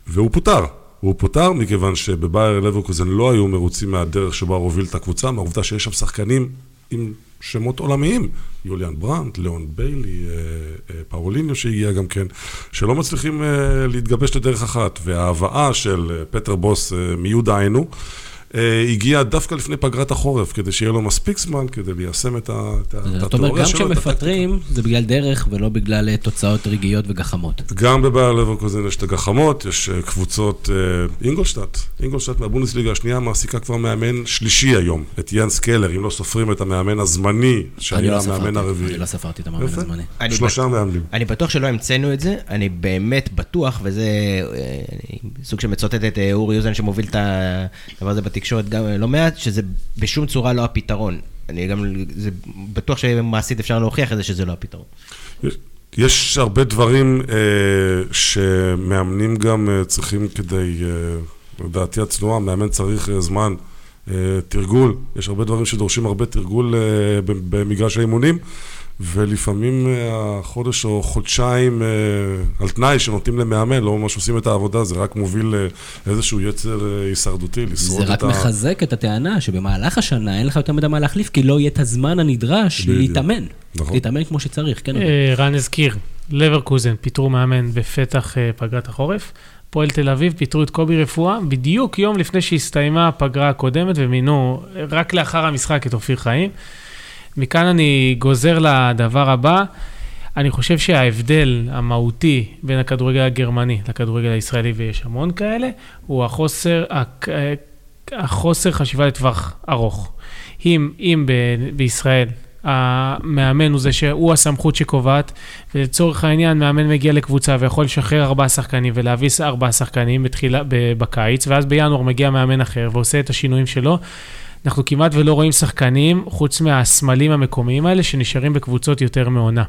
והוא פוטר. הוא פוטר מכיוון שבבייר לברקוזן לא היו מרוצים מהדרך שבה הוא הוביל את הקבוצה, מהעובדה שיש שם שחקנים עם שמות עולמיים, יוליאן ברנט, ליאון ביילי, אה, אה, פאוליניו שהגיע גם כן, שלא מצליחים אה, להתגבש לדרך אחת. וההבאה של פטר בוס אה, אה, הגיעה דווקא לפני פגרת החורף, כדי שיהיה לו מספיק זמן כדי ליישם את ה- את ה- את זאת אומרת, התיאוריה גם שלו. כשמפטרים, זה בגלל דרך ולא בגלל אה, תוצאות רגעיות וגחמות. גם בבייר לברקוזן יש את הגחמות, יש אה, קבוצות, אינגולשטאט, אינגולשטאט מהבונדסליגה השנייה מעסיקה כבר מאמן שלישי היום, את יאנס קלר, אם לא סופרים את המאמן הזמני, שהיה לא המאמן הרביעי. אני לא ספרתי את המאמן. הזמני. אני שלושה מאמנים. אני בטוח שלא המצאנו את זה, אני באמת בטוח, וזה סוג של מצוטט את אורי אוזן שמוביל את הדבר הזה בתקשורת גם לא מעט, שזה בשום צורה לא הפתרון. אני גם, זה בטוח שמעשית אפשר להוכיח את זה שזה לא הפתרון. יש- הרבה דברים אה, שמאמנים גם אה, צריכים כדי, אה, לדעתי הצנועה, מאמן צריך אה, זמן, אה, תרגול, יש הרבה דברים שדורשים הרבה תרגול אה, במגרש האימונים, ולפעמים אה, החודש או חודשיים אה, על תנאי שנותנים למאמן, לא ממש עושים את העבודה, זה רק מוביל אה, איזשהו יצר הישרדותי, לשרוד זה את רק מחזק את הטענה שבמהלך השנה אין לך יותר מדי מה להחליף, כי לא יהיה את הזמן הנדרש. להתאמן. נכון. להתאמן כמו שצריך, כן. רן הזכיר, לברקוזן פיטרו מאמן בפתח פגרת החורף. הפועל תל אביב פיטרו את קובי רפואה בדיוק יום לפני שהסתיימה הפגרה הקודמת ומינו רק לאחר המשחק את אופיר חיים. מכאן אני גוזר לדבר הבא. אני חושב שההבדל המהותי בין הכדורגל הגרמני לכדורגל הישראלי, ויש המון כאלה, הוא החוסר, החוסר חשיבה לטווח ארוך. אם, אם ב- בישראל המאמן הוא זה שהוא הסמכות שקובעת, ולצורך העניין מאמן מגיע לקבוצה ויכול לשחרר ארבעה שחקנים ולהביא ארבעה שחקנים בתחילה, ב- בקיץ, ואז בינואר מגיע מאמן אחר ועושה את השינויים שלו. אנחנו כמעט ולא רואים שחקנים, חוץ מהסמלים המקומיים האלה, שנשארים בקבוצות יותר מעונה.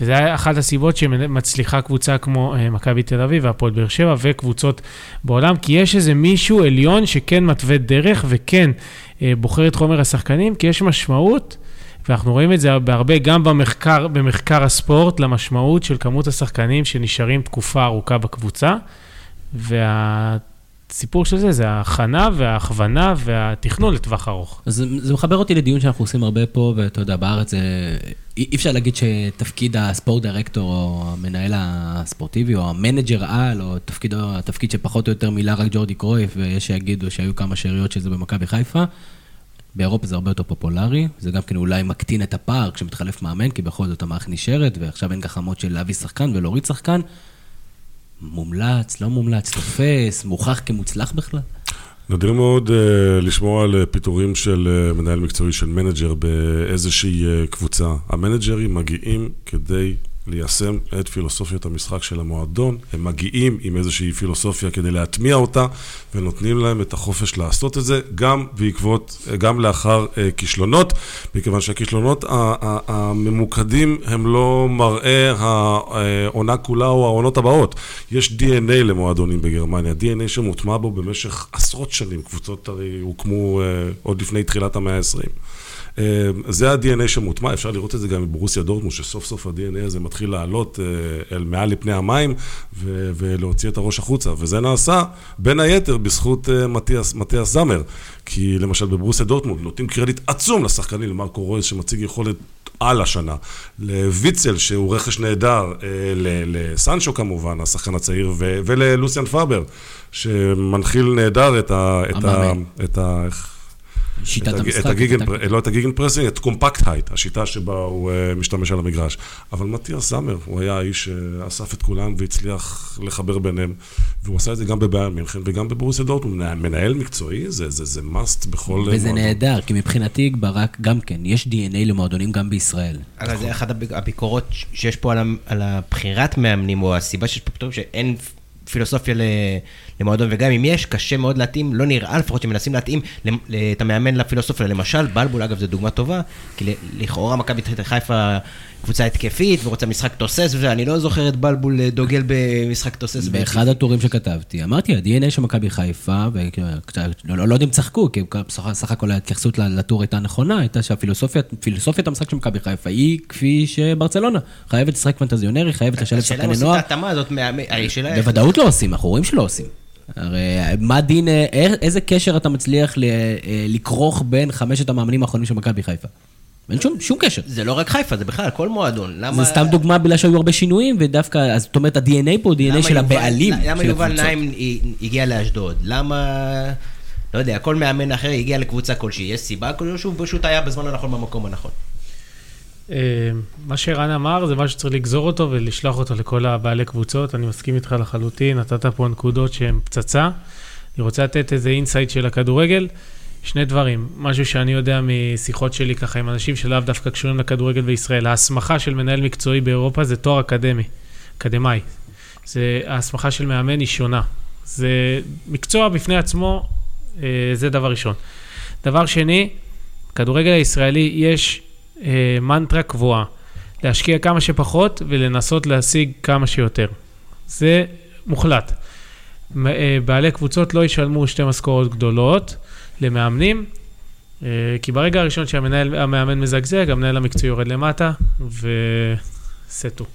היה אחת הסיבות שמצליחה קבוצה כמו אה, מכבי תל אביב והפועל באר שבע וקבוצות בעולם, כי יש איזה מישהו עליון שכן מתווה דרך וכן אה, בוחר את חומר השחקנים, כי יש משמעות, ואנחנו רואים את זה בהרבה, גם במחקר, במחקר הספורט, למשמעות של כמות השחקנים שנשארים תקופה ארוכה בקבוצה, והסיפור של זה זה ההכנה וההכוונה והתכנון לטווח ארוך. אז זה- מחבר אותי לדיון שאנחנו עושים הרבה פה, ואתה יודע, בארץ זה... אי אפשר להגיד שתפקיד הספורט דירקטור, או המנהל הספורטיבי, או המנג'ר על, או תפקיד, התפקיד שפחות או יותר מילא רק ג'ורדי קרויף, ויש שיגידו שהיו כמה שאריות של זה במכבי חיפה. באירופה זה הרבה יותר פופולרי, זה גם כן אולי מקטין את הפער כשמתחלף מאמן, כי בכל זאת המערכת נשארת, ועכשיו אין גחמות של להביא שחקן ולהוריד שחקן. מומלץ, לא מומלץ, תופס, מוכח כמוצלח בכלל? נדיר מאוד uh, לשמוע על uh, פיטורים של uh, מנהל מקצועי של מנג'ר באיזושהי uh, קבוצה. המנג'רים מגיעים כדי ליישם את פילוסופיית המשחק של המועדון. הם מגיעים עם איזושהי פילוסופיה כדי להטמיע אותה, ונותנים להם את החופש לעשות את זה, גם בעקבות, גם לאחר uh, כישלונות, מכיוון שהכישלונות הממוקדים הם לא מראה העונה כולה או העונות הבאות. יש DNA למועדונים בגרמניה, DNA שמוטמע בו במשך עשרות שנים. קבוצות הרי הוקמו uh, עוד לפני תחילת המאה ה-20. Uh, זה ה-DNA שמוטמע, אפשר לראות את זה גם בברוסיה דורטמוס, שסוף סוף ה-DNA הזה מתחיל לעלות uh, אל מעל לפני המים ו- ולהוציא את הראש החוצה. וזה נעשה בין היתר בזכות uh, מתיאס, מתיאס זמר. כי למשל בברוסיה דורטמונד נותנים קרדיט עצום לשחקנים, למרקו רויס שמציג יכולת על השנה, לויצל שהוא רכש נהדר, אה, לסנצ'ו כמובן, השחקן הצעיר, וללוסיאן פאבר, שמנחיל נהדר את ה... את ה... את ה... שיטת את המשחק, את הגיגן, את. לא את הגיגן פרסינג, את קומפקט הייט, השיטה שבה הוא אה, משתמש על המגרש. אבל מתיאס זמר, הוא היה האיש שאסף את כולם והצליח לחבר ביניהם, והוא עשה את זה גם בביירן מינכן וגם בברוסיה דורטמונד. מנהל- מנהל מקצועי, זה- זה זה must בכל וזה. נהדר, כי מבחינתי ברק גם כן, יש DNA למועדונים גם בישראל. אבל זה אחת הביק- הביקורות שיש פה על הבחירת מאמנים, או הסיבה שיש פה פתאום שאין פילוסופיה ל- למועדון, וגם אם יש, קשה מאוד להתאים, לא נראה לפחות שמנסים להתאים את המאמן לפילוסופיה. למשל, בלבול, אגב, זו דוגמה טובה, כי לכאורה מכבי חיפה קבוצה התקפית ורוצה משחק תוסס, ואני לא זוכר את בלבול אה, דוגל במשחק תוסס. באחד הטורים שכתבתי, אמרתי, ה-DNA של מכבי חיפה, ולא לא יודע אם צחקו, כי סך הכל ההתייחסות לטור הייתה נכונה, הייתה שהפילוסופיית פילוסופיית המשחק של מכבי חיפה היא כפי שברצלונה. חייבת לשחק פנטזיונרי, חייבת לשלב השאלה אם שחקני עושים נוער. את ההתאמה הזאת, השאלה בוודאות לא עושים, אנחנו רואים שלא עושים. הרי מה דין, אה, איזה קשר אתה מצליח אה, לכרוך בין חמשת המאמנים האחרונים של מכבי חיפה? אין שום, שום קשר. זה לא רק חיפה, זה בכלל כל מועדון. למה... זה סתם דוגמה בגלל שהיו הרבה שינויים, ודווקא, אז זאת אומרת, ה-DNA פה הוא DNA של יובל- הבעלים למה של יובל. נעים הגיע לאשדוד? למה... לא יודע, כל מאמן אחר הגיע לקבוצה כלשהי. יש סיבה כלשהו פשוט היה בזמן הנכון במקום הנכון. אה, מה שערן אמר זה משהו שצריך לגזור אותו ולשלוח אותו לכל הבעלי קבוצות, אני מסכים איתך לחלוטין, נתת פה נקודות שהן פצצה. אני רוצה לתת איזה insight של הכדורגל. שני דברים, משהו שאני יודע משיחות שלי ככה עם אנשים שלאו דווקא קשורים לכדורגל בישראל, ההסמכה של מנהל מקצועי באירופה זה תואר אקדמי, אקדמאי. זה, ההסמכה של מאמן היא שונה. זה מקצוע בפני עצמו, אה, זה דבר ראשון. דבר שני, בכדורגל הישראלי יש אה, מנטרה קבועה, להשקיע כמה שפחות ולנסות להשיג כמה שיותר. זה מוחלט. אה, בעלי קבוצות לא ישלמו שתי משכורות גדולות למאמנים, אה, כי ברגע הראשון שהמאמן מזגזג, המנהל המקצועי יורד למטה, וסטו.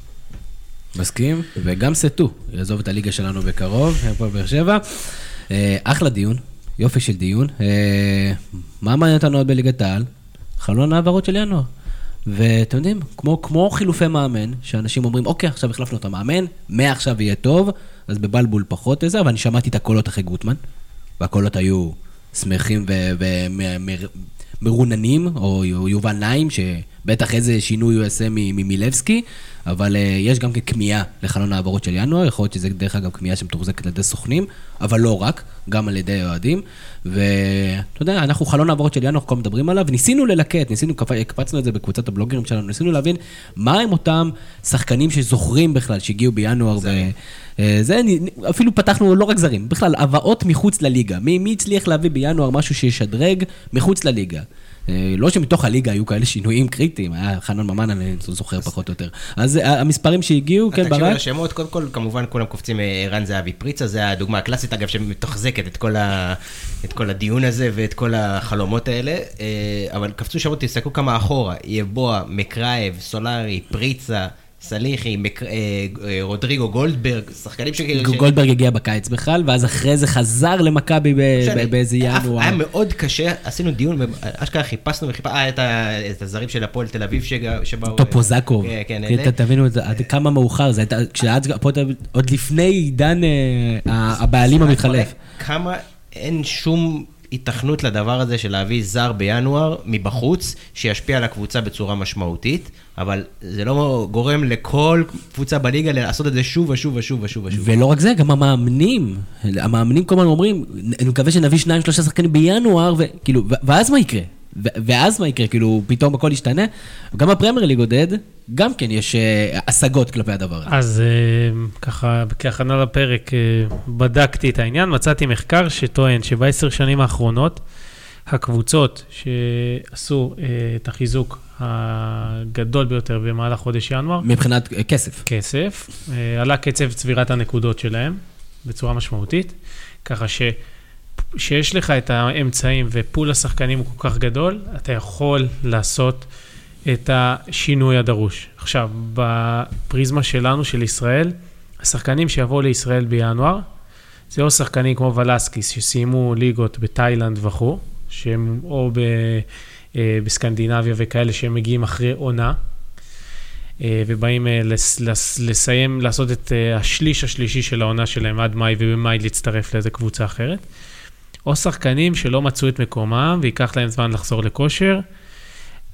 מסכים, וגם סטו, יעזוב את הליגה שלנו בקרוב, פה בבאר שבע. אה, אחלה דיון, יופי של דיון. אה, מה מעניין אותנו עוד בליגת העל? חלון העברות של ינואר. ואתם יודעים, כמו, כמו חילופי מאמן, שאנשים אומרים, אוקיי, עכשיו החלפנו את המאמן, מעכשיו יהיה טוב, אז בבלבול פחות איזה, אבל אני שמעתי את הקולות אחרי גוטמן, והקולות היו שמחים ומרוננים, או יובל נעים, שבטח איזה שינוי הוא יעשה ממילבסקי, אבל uh, יש גם ככמיהה לחלון העברות של ינואר, יכול להיות שזה דרך אגב כמיהה שמתוחזקת על ידי סוכנים, אבל לא רק, גם על ידי אוהדים. ואתה יודע, אנחנו חלון העברות של ינואר, כל מדברים עליו, ניסינו ללקט, ניסינו, קפ- הקפצנו את זה בקבוצת הבלוגרים שלנו, ניסינו להבין מה הם אותם שחקנים שזוכרים בכלל שהגיעו בינואר. ו... אה, זה, נ- אפילו פתחנו לא רק זרים, בכלל הבאות מחוץ לליגה. מי, מי הצליח להביא בינואר משהו שישדרג מחוץ לליגה? אה, לא שמתוך הליגה היו כאלה שינויים קריטיים, היה חנן ממן, אני זוכר פחות או יותר. אז אה, המספרים שהגיעו, כן, ברק? לשמות, קודם כל, כמובן, כולם קופצים אה, ערן זהבי פריצה, זה הדוגמה הקלאסית, אגב, שמתחזקת את כל, ה... את כל הדיון הזה ואת כל החלומות האלה, אבל קפצו שמות, תסתכלו כמה אחורה, יבוע, מקרייב, סולארי, פריצה, סליחי, מק... אה, אה, רודריגו גולדברג, שחקנים ש... ש- גולדברג הגיע בקיץ בכלל, ואז אחרי זה חזר למכבי ב- באיזה ינואר. היה מאוד קשה, עשינו דיון, אשכרה חיפשנו וחיפשנו, אה, את ה- את הזרים של הפועל תל אביב שבאו... טופוזקוב. כן, כן, כן, תבינו את זה, עד כמה מאוחר זה עוד לפני עידן אה, הבעלים המתחלף. כמה אין שום התכנות לדבר הזה של להביא זר בינואר מבחוץ, שישפיע על הקבוצה בצורה משמעותית, אבל זה לא גורם לכל קבוצה בליגה לעשות את זה שוב ושוב ושוב ושוב ושוב. ולא רק זה, גם המאמנים, המאמנים כל הזמן אומרים, אני מקווה שנביא שניים, שלושה שחקנים בינואר, וכאילו, ואז מה יקרה? ואז מה יקרה? כאילו, פתאום הכל ישתנה? גם הפרמייר ליג עודד, גם כן יש אה, השגות כלפי הדבר הזה. אז אה, ככה, כהכנה לפרק, אה, בדקתי את העניין, מצאתי מחקר שטוען שבעשר שנים האחרונות, הקבוצות שעשו את החיזוק הגדול ביותר במהלך חודש ינואר, מבחינת כסף. כסף, עלה קצב צבירת הנקודות שלהם בצורה משמעותית, ככה ש... שיש לך את האמצעים ופול השחקנים הוא כל כך גדול, אתה יכול לעשות את השינוי הדרוש. עכשיו, בפריזמה שלנו, של ישראל, השחקנים שיבואו לישראל בינואר, זה או שחקנים כמו ולסקיס שסיימו ליגות בתאילנד וכו', שהם או ב, אה, בסקנדינביה וכאלה שהם מגיעים אחרי עונה, אה, ובאים אה, לס, לס, לסיים, לעשות את אה, השליש השלישי של העונה שלהם עד מאי, ובמאי להצטרף לאיזה קבוצה אחרת. או שחקנים שלא מצאו את מקומם וייקח להם זמן לחזור לכושר.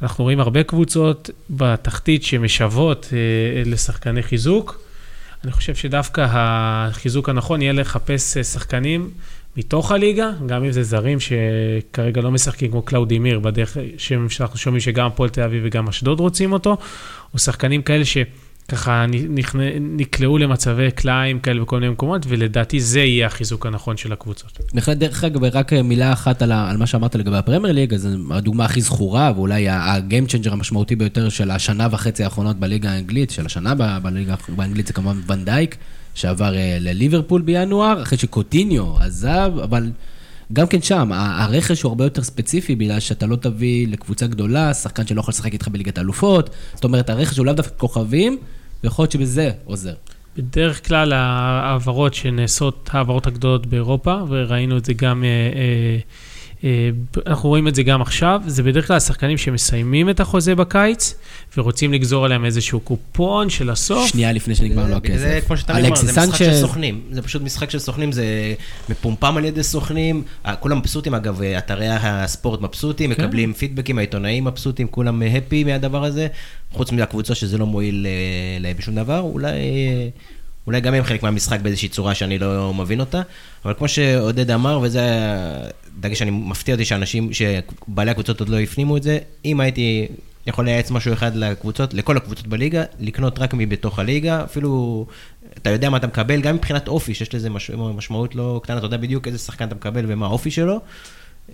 אנחנו רואים הרבה קבוצות בתחתית שמשוות אה, לשחקני חיזוק. אני חושב שדווקא החיזוק הנכון יהיה לחפש אה, שחקנים מתוך הליגה, גם אם זה זרים שכרגע לא משחקים כמו קלאודימיר, בדרך שאנחנו שומעים שגם הפועל תל אביב וגם אשדוד רוצים אותו, או שחקנים כאלה נכנ... נקלעו למצבי קלעים כאלה בכל מיני מקומות, ולדעתי זה יהיה החיזוק הנכון של הקבוצות. בהחלט, דרך אגב, רק מילה אחת על, על מה שאמרת לגבי הפרמייר ליג, אז הדוגמה הכי זכורה, ואולי ה game changer המשמעותי ביותר של השנה וחצי האחרונות בליגה האנגלית, של השנה ב- בליגה באנגלית זה כמובן ונדייק, שעבר אה, לליברפול בינואר, אחרי שקוטיניו עזב, אבל גם כן שם, הרכש הוא הרבה יותר ספציפי, בגלל שאתה לא תביא לקבוצה גדולה, שחקן שלא יכול לשחק איתך בליגת האלופות, זאת אומרת, הרכש הוא לאו דווקא כוכבים, ויכול להיות שבזה עוזר. בדרך כלל ההעברות שנעשות, ההעברות הגדולות באירופה, וראינו את זה גם, אה, אה, אנחנו רואים את זה גם עכשיו, זה בדרך כלל השחקנים שמסיימים את החוזה בקיץ, ורוצים לגזור עליהם איזשהו קופון של הסוף. שנייה לפני שנגמר לו הכסף. זה כמו שאתה אומר, זה משחק של סוכנים. זה פשוט משחק של סוכנים, זה מפומפם על ידי סוכנים. אה, כולם מבסוטים, אגב, אה, אתרי הספורט מבסוטים, כן. מקבלים פידבקים, העיתונאים מבסוטים, כולם הפי מהדבר הזה. חוץ מהקבוצה שזה לא מועיל אה, להם בשום דבר, אולי... אה, אולי גם הם חלק מהמשחק באיזושהי צורה שאני לא מבין אותה, אבל כמו שעודד אמר, וזה דגש שאני מפתיע אותי שאנשים, שבעלי הקבוצות עוד לא הפנימו את זה, אם הייתי יכול לייעץ משהו אחד לקבוצות, לכל הקבוצות בליגה, לקנות רק מבתוך הליגה, אפילו אתה יודע מה אתה מקבל, גם מבחינת אופי, שיש לזה מש... משמעות לא קטנה, אתה יודע בדיוק איזה שחקן אתה מקבל ומה האופי שלו.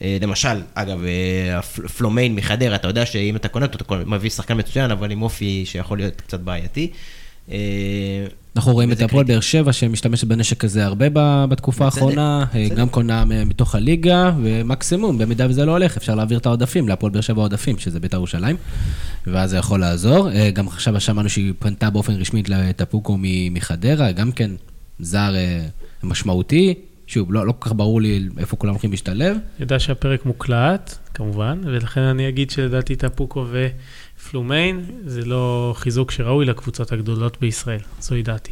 אה, למשל, אגב, אה, פלומיין מחדרה, אתה יודע שאם אתה קונה אותו, אתה מביא שחקן מצוין, אבל עם אופי שיכול להיות קצת בעייתי. אנחנו רואים את הפועל. באר שבע שמשתמשת בנשק הזה הרבה בתקופה האחרונה, אה. גם קונה מתוך הליגה, ומקסימום, במידה וזה לא הולך, אפשר להעביר את העודפים להפועל באר שבע עודפים, שזה בית"ר ירושלים, ואז זה יכול לעזור. אה, גם עכשיו שמענו שהיא פנתה באופן רשמי לטפוקו מחדרה, גם כן זר אה, משמעותי. שוב, לא, לא כל כך ברור לי איפה כולם הולכים להשתלב. אני יודע שהפרק מוקלט, כמובן, ולכן אני אגיד שלדעתי טפוקו ופלומיין זה לא חיזוק שראוי לקבוצות הגדולות בישראל, זוהי דעתי.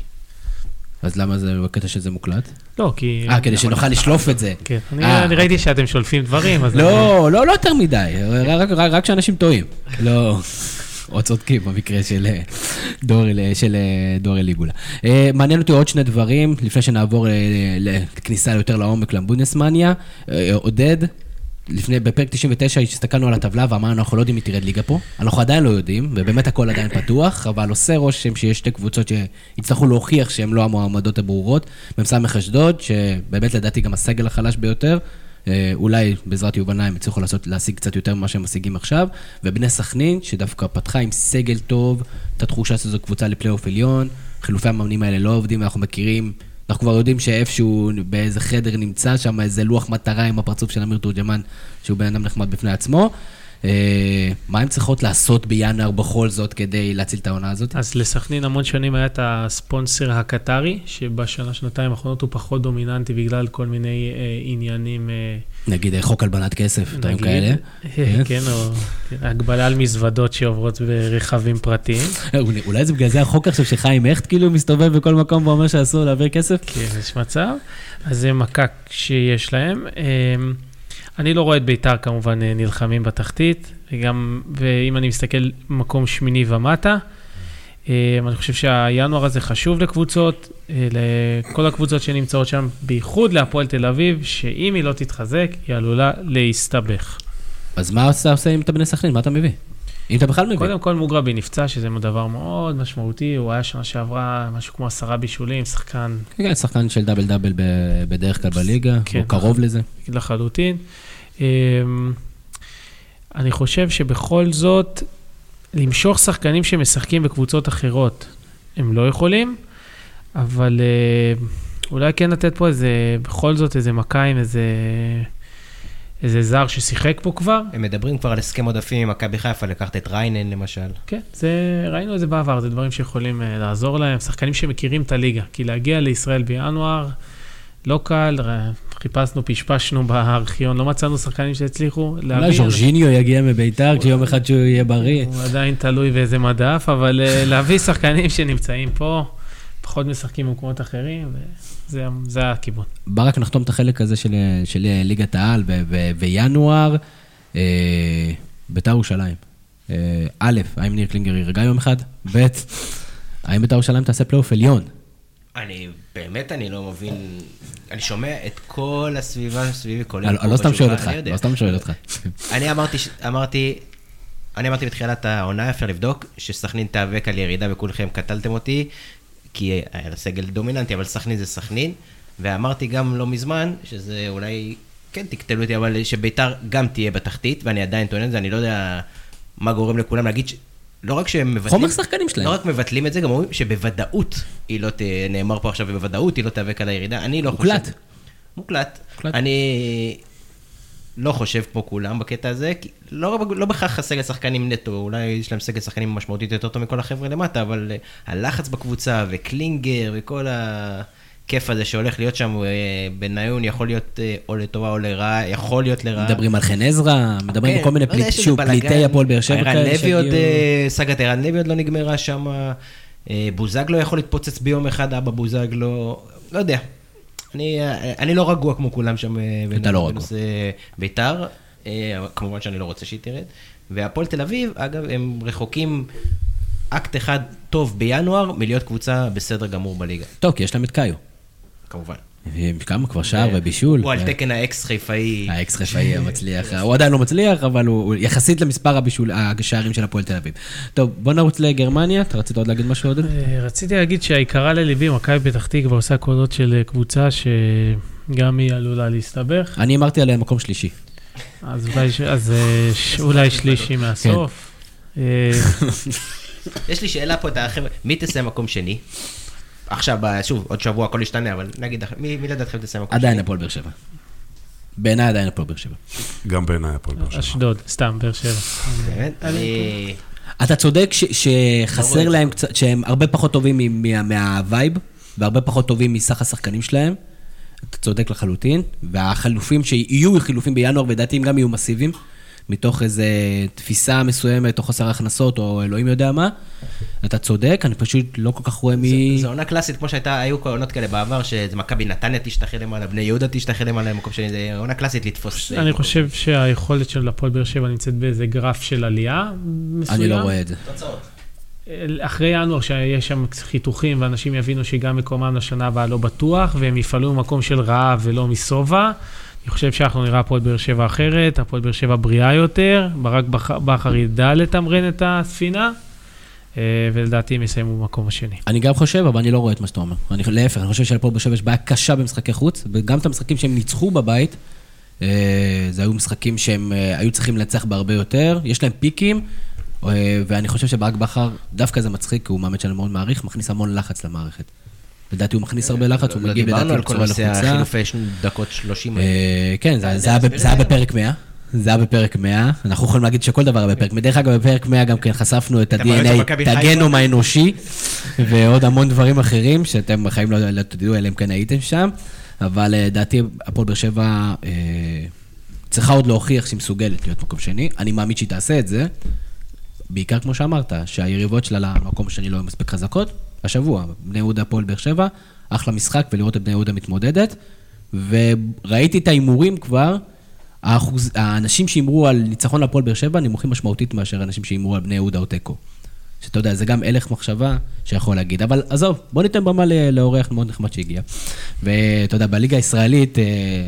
אז למה זה בקטע שזה מוקלט? לא, כי... אה, כדי שנוכל לשלוף את זה. כן, אני, אה, ראיתי שאתם שולפים דברים, אז... לא, לא, לא יותר מדי, רק, רק, רק שאנשים טועים. לא, או צודקים במקרה של אה, דור, אליגולה. אה, מעניין אותי עוד שני דברים, לפני שנעבור לכניסה יותר לעומק לבונדסמניה. עודד, לפני, בפרק 99 הסתכלנו על הטבלה ואמרנו, אנחנו לא יודעים מי תרד ליגה פה. אנחנו עדיין לא יודעים, ובאמת הכל עדיין פתוח, אבל עושה רושם שיש שתי קבוצות שיצטרכו להוכיח שהן לא המועמדות הברורות. מ"ס אשדוד, שבאמת לדעתי גם הסגל החלש ביותר, אה, אולי בעזרת יובל נעים יצליחו לעשות, להשיג קצת יותר ממה שהם משיגים עכשיו, ובני סכנין, שדווקא פתחה עם סגל טוב, את התחושה שזו קבוצה לפלייאוף עליון, חילופי המאמנים האלה לא עובדים, אנחנו מכירים, אנחנו כבר יודעים שאיפשהו באיזה חדר נמצא שם איזה לוח מטרה עם הפרצוף של אמיר תורג'מן, שהוא בן אדם נחמד בפני עצמו. אה, מה הן צריכות לעשות בינואר בכל זאת כדי להציל את העונה הזאת? אז לסכנין המון שנים היה את הספונסר הקטרי, שבשנה, שנתיים האחרונות הוא פחות דומיננטי בגלל כל מיני אה, עניינים, אה, נגיד אה, חוק הלבנת כסף, דברים כאלה. אה, כן, או כן, הגבלה על מזוודות שעוברות ברכבים פרטיים. אה, אולי- זה בגלל זה החוק עכשיו שחיים הכט כאילו מסתובב בכל מקום ואומר שאסור להעביר כסף? כן, יש מצב. אז זה מכה שיש להם. אמ, אני לא רואה את ביתר כמובן אה, נלחמים בתחתית, וגם, ואם אני מסתכל מקום שמיני ומטה, אמ, אני חושב שהינואר הזה חשוב לקבוצות, אה, לכל הקבוצות שנמצאות שם, בייחוד להפועל תל אביב, שאם היא לא תתחזק, היא עלולה להסתבך. אז מה אתה עושה עם אתה בני סכנין? מה אתה מביא? אם אתה בכלל מביא. קודם כל מוגרבי נפצע, שזה דבר מאוד משמעותי, הוא היה שנה שעברה משהו כמו עשרה בישולים, שחקן כן, כן, שחקן של דאבל דאבל בדרך כלל בליגה, כן, הוא קרוב לזה. לחלוטין. אמ, אני חושב שבכל זאת, למשוך שחקנים שמשחקים בקבוצות אחרות, הם לא יכולים, אבל אה, אולי כן לתת פה איזה, בכל זאת איזה מכה עם איזה, איזה זר ששיחק פה כבר. הם מדברים כבר על הסכם עודפים עם מכבי חיפה, לקחת את ריינן למשל. כן, זה, ראינו את זה בעבר, זה דברים שיכולים uh, לעזור להם, שחקנים שמכירים את הליגה, כי להגיע לישראל בינואר לא קל, ר- חיפשנו, פשפשנו בארכיון, לא מצאנו שחקנים שהצליחו להביא. אולי ז'ורג'יניו יגיע מביתר כשיום אחד שהוא יהיה בריא. הוא עדיין תלוי באיזה מדף, אבל uh, להביא שחקנים שנמצאים פה, פחות משחקים במקומות אחרים, וזה זה הכיוון. ברק, נחתום את החלק הזה של, של ליגת העל ו- ו- וינואר. אה, ביתר ירושלים. אה, א', האם ניר קלינגר ירגע יום אחד? ב', האם ביתר ירושלים תעשה פלייאוף עליון? אני, באמת אני לא מבין, אני שומע את כל הסביבה סביבי, כולל אני פה לא סתם בשולחן, שואל אותך, אני. לא סתם שואל אותך. אני אמרתי, אמרתי, אני אמרתי בתחילת העונה, אפשר לבדוק, שסכנין תיאבק על ירידה וכולכם קטלתם אותי, כי היה לה סגל דומיננטי, אבל סכנין זה סכנין, ואמרתי גם לא מזמן, שזה אולי, כן תקטלו אותי, אבל שביתר גם תהיה בתחתית, ואני עדיין טוען את זה, אני לא יודע מה גורם לכולם להגיד, ש... לא רק שהם מבטלים, חומר שחקנים שלהם. לא רק מבטלים את זה, גם אומרים שבוודאות היא לא ת... נאמר פה עכשיו, בוודאות היא לא תיאבק על הירידה, אני לא מוקלט. חושב... מוקלט. מוקלט. אני לא חושב כמו כולם בקטע הזה, כי לא, לא בהכרח הסגל שחקנים נטו, אולי יש להם סגל שחקנים משמעותית יותר טוב מכל החבר'ה למטה, אבל אה, הלחץ בקבוצה וקלינגר וכל הכיף הזה שהולך להיות שם, אה, בניון יכול להיות אה, או לטובה או לרעה, יכול להיות לרעה. מדברים על חן עזרא, מדברים כן, על כל מיני לא פליט- שוב. פליטי הפועל באר שבע כאלה שהגיעו. סאגת ערן לוי עוד לא נגמרה שם, בוזגלו יכול להתפוצץ ביום אחד, אבא בוזגלו, לא יודע. אני, אה, אני לא רגוע כמו כולם שם אה, אתה לא רגוע. ביתר, אה, אבל כמובן שאני לא רוצה שהיא תרד. והפועל תל אביב, אגב, הם רחוקים אקט אחד טוב בינואר מלהיות קבוצה בסדר גמור בליגה, טוב, כי יש להם את קאיו. כמובן. כמה כבר שער ובישול. הוא על ו- תקן האקס חיפאי. האקס חיפאי המצליח, הוא עדיין לא מצליח, אבל הוא יחסית למספר השערים של הפועל תל אביב. טוב, בוא נרוץ לגרמניה, אתה רצית עוד להגיד משהו עודד? אה, רציתי להגיד שהעיקרה לליבי, מכבי פתח תקווה עושה קולות של אה, קבוצה שגם היא עלולה להסתבך, אני אמרתי עליה מקום שלישי. אז אולי, אה, שלישי מהסוף. אה, יש לי שאלה פה מי תסיים מקום שני? עכשיו, ב- שוב, עוד שבוע הכל ישתנה, אבל נגיד, מי, מי לדעתכם תסיים מקום עדיין? הפועל באר שבע. בעיניי עדיין הפועל באר שבע. גם בעיניי הפועל באר שבע. אשדוד, סתם, באר שבע. באמת? אני... אתה צודק ש- לא שחסר רואה להם קצת, שהם הרבה פחות טובים מהווייב, והרבה פחות טובים מסך השחקנים שלהם. אתה צודק לחלוטין, והחילופים שיהיו חילופים בינואר, ולדעתי הם גם יהיו מסיביים, מתוך איזו תפיסה מסוימת, או חוסר הכנסות, או אלוהים יודע מה. אתה צודק, אני פשוט לא כל כך רואה מי... זו עונה קלאסית, כמו שהייתה, היו כל עונות כאלה בעבר, שמכבי נתניה תשתחל למעלה, בני יהודה תשתחל למעלה, מקום שני, זה עונה קלאסית לתפוס. אני חושב שהיכולת של הפועל באר שבע נמצאת באיזה גרף של עלייה מסוים. אני לא רואה את זה. אחרי ינואר, שיש שם חיתוכים ואנשים יבינו שגם מקומם לשנה הבאה לא בטוח, והם יפעלו ממקום של רעב ולא משובע, אני חושב שאנחנו נראה הפועל באר שבע אחרת, הפועל באר שבע בריאה יותר, ברק בכר ידע לתמרן את הספינה, אה, ולדעתי הם יסיימו במקום השני. אני גם חושב, אבל אני לא רואה את מה שאתה אומר. אני, להפך, אני חושב שלפועל באר שבע יש בעיה קשה במשחקי חוץ, וגם את המשחקים שהם ניצחו בבית, אה, זה היו משחקים שהם אה, היו צריכים לנצח בהרבה יותר, יש להם פיקים, ואני חושב שברק בכר, דווקא זה מצחיק, כי הוא מאמן שאני מאוד מעריך, מכניס המון לחץ למערכת. לדעתי הוא מכניס הרבה לחץ, הוא לא מגיב דיברנו לדעתי על כל בצורה נושא לחוצה. החילופי דקות 30 האלה. אה, כן, זה- היה? בפרק 100. זה היה בפרק 100, אנחנו יכולים להגיד שכל דבר היה בפרק 100. דרך אגב, בפרק 100 גם כן חשפנו את ה-DNA, את? הגנום האנושי, ועוד המון דברים אחרים שאתם בחיים לא לא תדעו, אלא אם כן הייתם שם. אבל אה, לדעתי, הפועל באר שבע אה, צריכה עוד להוכיח שהיא מסוגלת להיות מקום שני. אני מאמין שהיא תעשה את זה, בעיקר כמו שאמרת, שהיריבות שלה למקום השני לא היו מספיק חזקות. השבוע, בני יהודה, הפועל באר שבע, אחלה משחק, ולראות את בני יהודה מתמודדת. וראיתי את ההימורים כבר, האחוז, האנשים שהימרו על ניצחון להפועל באר שבע נמוכים משמעותית מאשר אנשים שהימרו על בני יהודה או תיקו. שאתה יודע, זה גם הלך מחשבה שיכול להגיד. אבל עזוב, בוא ניתן במה לאורח מאוד נחמד שהגיע. ואתה יודע, בליגה הישראלית אה,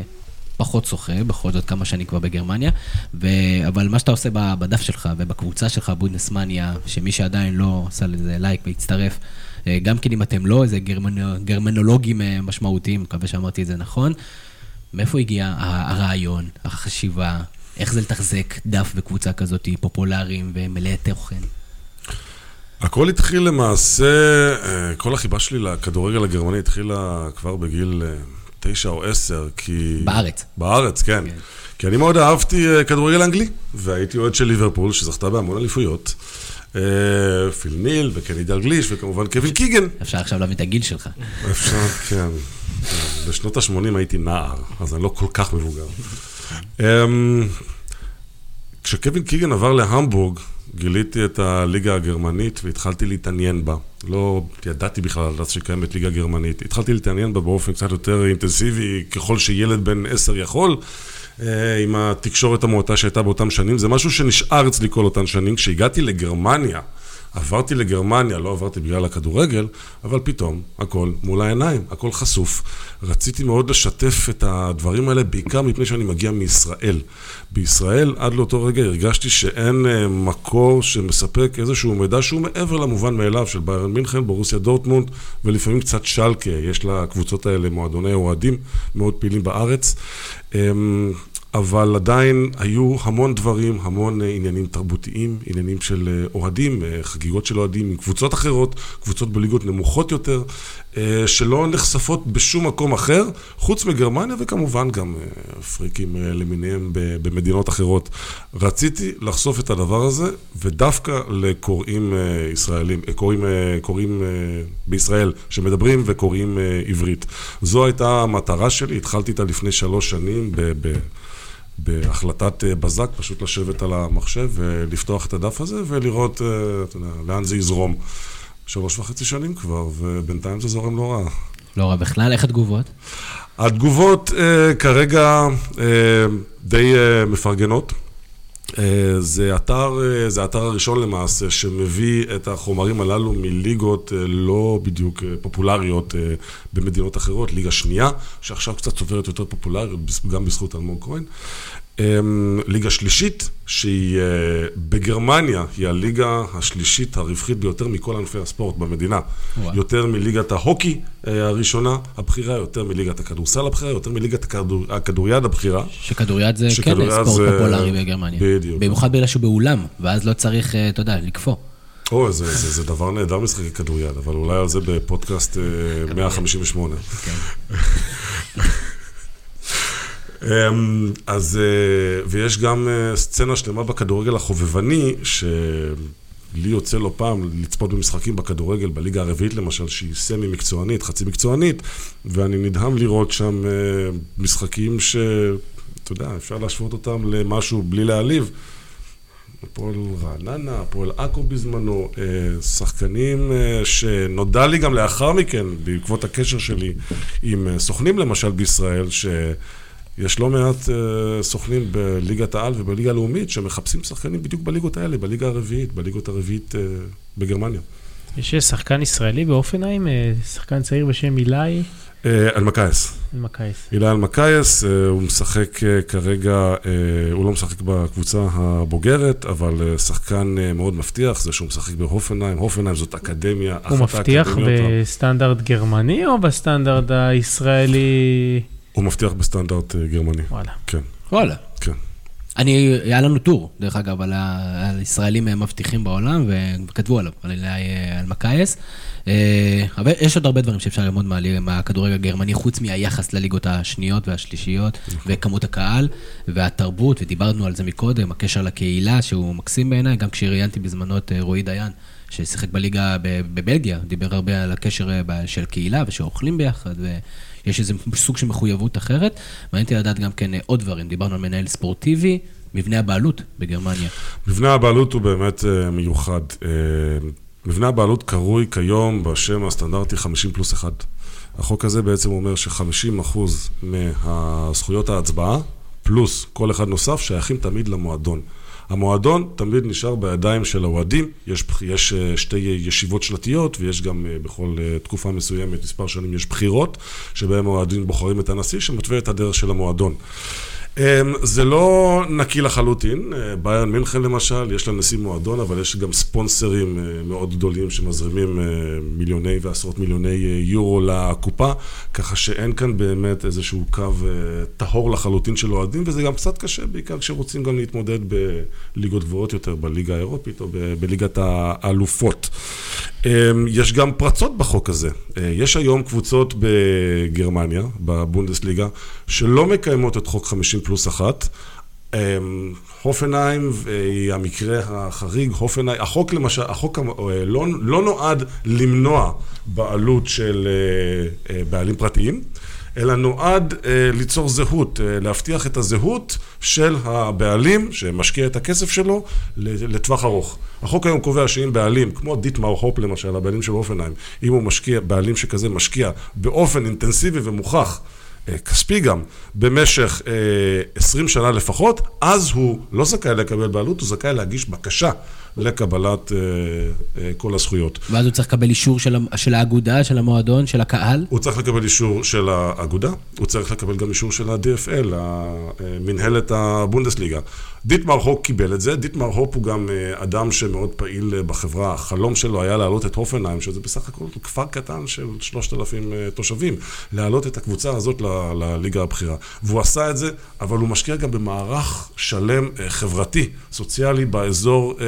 פחות שוחה, בכל זאת כמה שנים כבר בגרמניה. ו... אבל מה שאתה עושה בדף שלך ובקבוצה שלך, בונדסמניה, שמי שעדיין לא עשה לזה לייק והצטרף, גם כן אם אתם לא איזה גרמנו, גרמנולוגים אה, משמעותיים, מקווה שאמרתי את זה נכון, מאיפה הגיע הרעיון, החשיבה, איך זה לתחזק דף בקבוצה כזאת, פופולריים ומלאי תוכן? הכל התחיל למעשה, אה, כל החיבה שלי לכדורגל הגרמני התחילה כבר בגיל אה, תשע או עשר, כי... בארץ. בארץ, כן. כי אני מאוד אהבתי אה, כדורגל אנגלי, והייתי אוהד של ליברפול, שזכתה בהמון אליפויות. אה, פיל ניל וקני דלגליש, וכמובן קווין קיגן. אפשר עכשיו להבין את הגיל שלך. אפשר, כן. בשנות ה-80 הייתי נער, אז אני לא כל כך מבוגר. אמ, כשקווין קיגן עבר להמבורג גיליתי את הליגה הגרמנית והתחלתי להתעניין בה. לא ידעתי בכלל על שקיימת ליגה גרמנית. התחלתי להתעניין בה באופן קצת יותר אינטנסיבי, ככל שילד בן עשר יכול, עם התקשורת המועטה שהייתה באותם שנים. זה משהו שנשאר אצלי כל אותן שנים. כשהגעתי לגרמניה, עברתי לגרמניה, לא עברתי בגלל הכדורגל, אבל פתאום הכל מול העיניים, הכל חשוף. רציתי מאוד לשתף את הדברים האלה, בעיקר מפני שאני מגיע מישראל. בישראל, עד לאותו רגע הרגשתי שאין אה, מקור שמספק איזשהו מידע שהוא מעבר למובן מאליו של ביירן מינכן, בורוסיה דורטמונד, ולפעמים קצת שלקה, יש לקבוצות האלה מועדוני אוהדים מאוד פעילים בארץ. אבל עדיין היו המון דברים, המון אה, עניינים תרבותיים, עניינים של אה, אוהדים, אה, חגיגות של אוהדים עם קבוצות אחרות, קבוצות בליגות נמוכות יותר, שלא נחשפות בשום מקום אחר, חוץ מגרמניה וכמובן גם פריקים למיניהם במדינות אחרות. רציתי לחשוף את הדבר הזה, ודווקא לקוראים ישראלים, קוראים, קוראים בישראל שמדברים וקוראים עברית. זו הייתה המטרה שלי, התחלתי איתה לפני שלוש שנים ב... ב בהחלטת אה, בזק, פשוט לשבת על המחשב ולפתוח את הדף הזה ולראות, אה, אתה יודע, לאן זה יזרום. שלוש וחצי שנים כבר, ובינתיים זה זורם לא רע. לא רע בכלל, איך התגובות? התגובות אה, כרגע אה, די אה, מפרגנות. אה, זה אתר, אה, זה האתר הראשון למעשה שמביא את החומרים הללו מליגות אה, לא בדיוק פופולריות במדינות אחרות, ליגה שנייה, שעכשיו קצת צוברת יותר פופולריות, גם בזכות אלמוג כהן. אמ, ליגה שלישית, שהיא בגרמניה, היא הליגה השלישית הרווחית ביותר מכל ענפי הספורט במדינה. וואו. יותר מליגת ההוקי הראשונה הבכירה, יותר מליגת הכדורסל הבכירה, יותר מליגת הכדור, הכדוריד הבכירה. שכדוריד זה כן ספורט זה... פופולרי בגרמניה. בדיוק. במיוחד בגלל שהוא באולם, ואז לא צריך, אתה יודע, לקפוא. או, זה, זה, זה דבר נהדר משחקי כדוריד, אבל אולי על זה בפודקאסט 158. כן. אמ, אז, אה, ויש גם אה, סצנה שלמה בכדורגל החובבני, שלי יוצא לא פעם לצפות במשחקים בכדורגל, בליגה הרביעית למשל, שהיא סמי מקצוענית, חצי מקצוענית, ואני נדהם לראות שם אה, משחקים ש... אתה יודע, אפשר להשוות אותם למשהו בלי להעליב. הפועל רעננה, הפועל עכו בזמנו, שחקנים שנודע לי גם לאחר מכן, בעקבות הקשר שלי עם סוכנים למשל בישראל, ש... יש לא מעט uh, סוכנים בליגת העל ובליגה הלאומית שמחפשים שחקנים בדיוק בליגות האלה, בליגה הרביעית, בליגות הרביעית uh, בגרמניה. יש שחקן ישראלי באופנהיים, אה, שחקן צעיר בשם אילי? אלמקייס. אלמקייס. אילי אלמקייס, הוא משחק כרגע, הוא לא משחק בקבוצה הבוגרת, אבל שחקן מאוד מבטיח, זה שהוא משחק בהופנהיים, הופנהיים זאת אקדמיה, הוא מבטיח בסטנדרט גרמני או בסטנדרט הישראלי? הוא מבטיח בסטנדרט אה, גרמני. וואלה. כן. וואלה. כן. אני, היה לנו טור, דרך אגב, על, ה, על ישראלים אה, מבטיחים בעולם, וכתבו עליו, על, אה, על מקייס. אבל יש עוד הרבה דברים שאפשר ללמוד מהכדורגל הגרמני, חוץ מהיחס לליגות השניות והשלישיות, נכון. וכמות הקהל, והתרבות, ודיברנו על זה מקודם, הקשר לקהילה, שהוא מקסים בעיניי, גם כשראיינתי בזמנו את רועי דיין, ששיחק בליגה בבלגיה, דיבר הרבה על הקשר של קהילה, ושאוכלים ביחד, יש איזה סוג של מחויבות אחרת. מעניין אותי לדעת גם כן אה, עוד דברים, דיברנו על מנהל ספורטיבי, מבנה הבעלות בגרמניה. מבנה הבעלות הוא באמת uh, מיוחד. Uh, מבנה הבעלות קרוי כיום בשם הסטנדרטי 50 פלוס 1. החוק הזה בעצם אומר ש-50% מהזכויות ההצבעה, פלוס כל אחד נוסף, שייכים תמיד למועדון. המועדון תמיד נשאר בידיים של האוהדים, יש, יש אה, שתי ישיבות שנתיות ויש גם אה, בכל אה, תקופה מסוימת, מספר שנים, יש בחירות, שבהם האוהדים בוחרים את הנשיא שמתווה את הדרך של המועדון. אמ, זה לא נקי לחלוטין, אה, ביירן מינכן למשל, יש לה נשיא מועדון, אבל יש גם ספונסרים אה, מאוד גדולים שמזרימים אה, מיליוני ועשרות מיליוני יורו לקופה, ככה שאין כאן באמת איזשהו קו טהור לחלוטין של אוהדים, וזה גם קצת קשה, בעיקר כשרוצים גם להתמודד בליגות גבוהות יותר, בליגה האירופית או בליגת האלופות. אמ, יש גם פרצות בחוק הזה. יש היום קבוצות בגרמניה, בבונדסליגה, שלא מקיימות את חוק 50 פלוס אחת. אמ, הופנהיים היא המקרה החריג, הופנהיים, החוק למשל, החוק אה, לא, לא נועד למנוע בעלות של אה, אה, בעלים פרטיים, אלא נועד ליצור זהות, להבטיח את הזהות של הבעלים שמשקיע את הכסף שלו לטווח ארוך. החוק היום קובע שאם בעלים, כמו דיטמר הופ למשל, הבעלים של אופנהיים, אם הוא משקיע, בעלים שכזה משקיע באופן אינטנסיבי ומוכח, כספי גם, במשך אה, 20 שנה לפחות, אז הוא לא זכאי לקבל בעלות, הוא זכאי להגיש בקשה לקבלת אה, אה, כל הזכויות. ואז הוא צריך לקבל אישור של, של האגודה, של המועדון, של הקהל? הוא צריך לקבל אישור של האגודה, הוא צריך לקבל גם אישור של ה-DFL, מנהלת הבונדסליגה. דיטמר הופ קיבל את זה, דיטמר הופ הוא גם אה, אדם שמאוד פעיל אה, בחברה, החלום שלו היה להעלות את הופנהיים, שזה בסך הכל כפר קטן של 3,000 אה, תושבים, להעלות את הקבוצה הזאת ל- לליגה הבכירה. והוא עשה את זה, אבל הוא משקיע גם במערך שלם אה, חברתי, סוציאלי, באזור אה,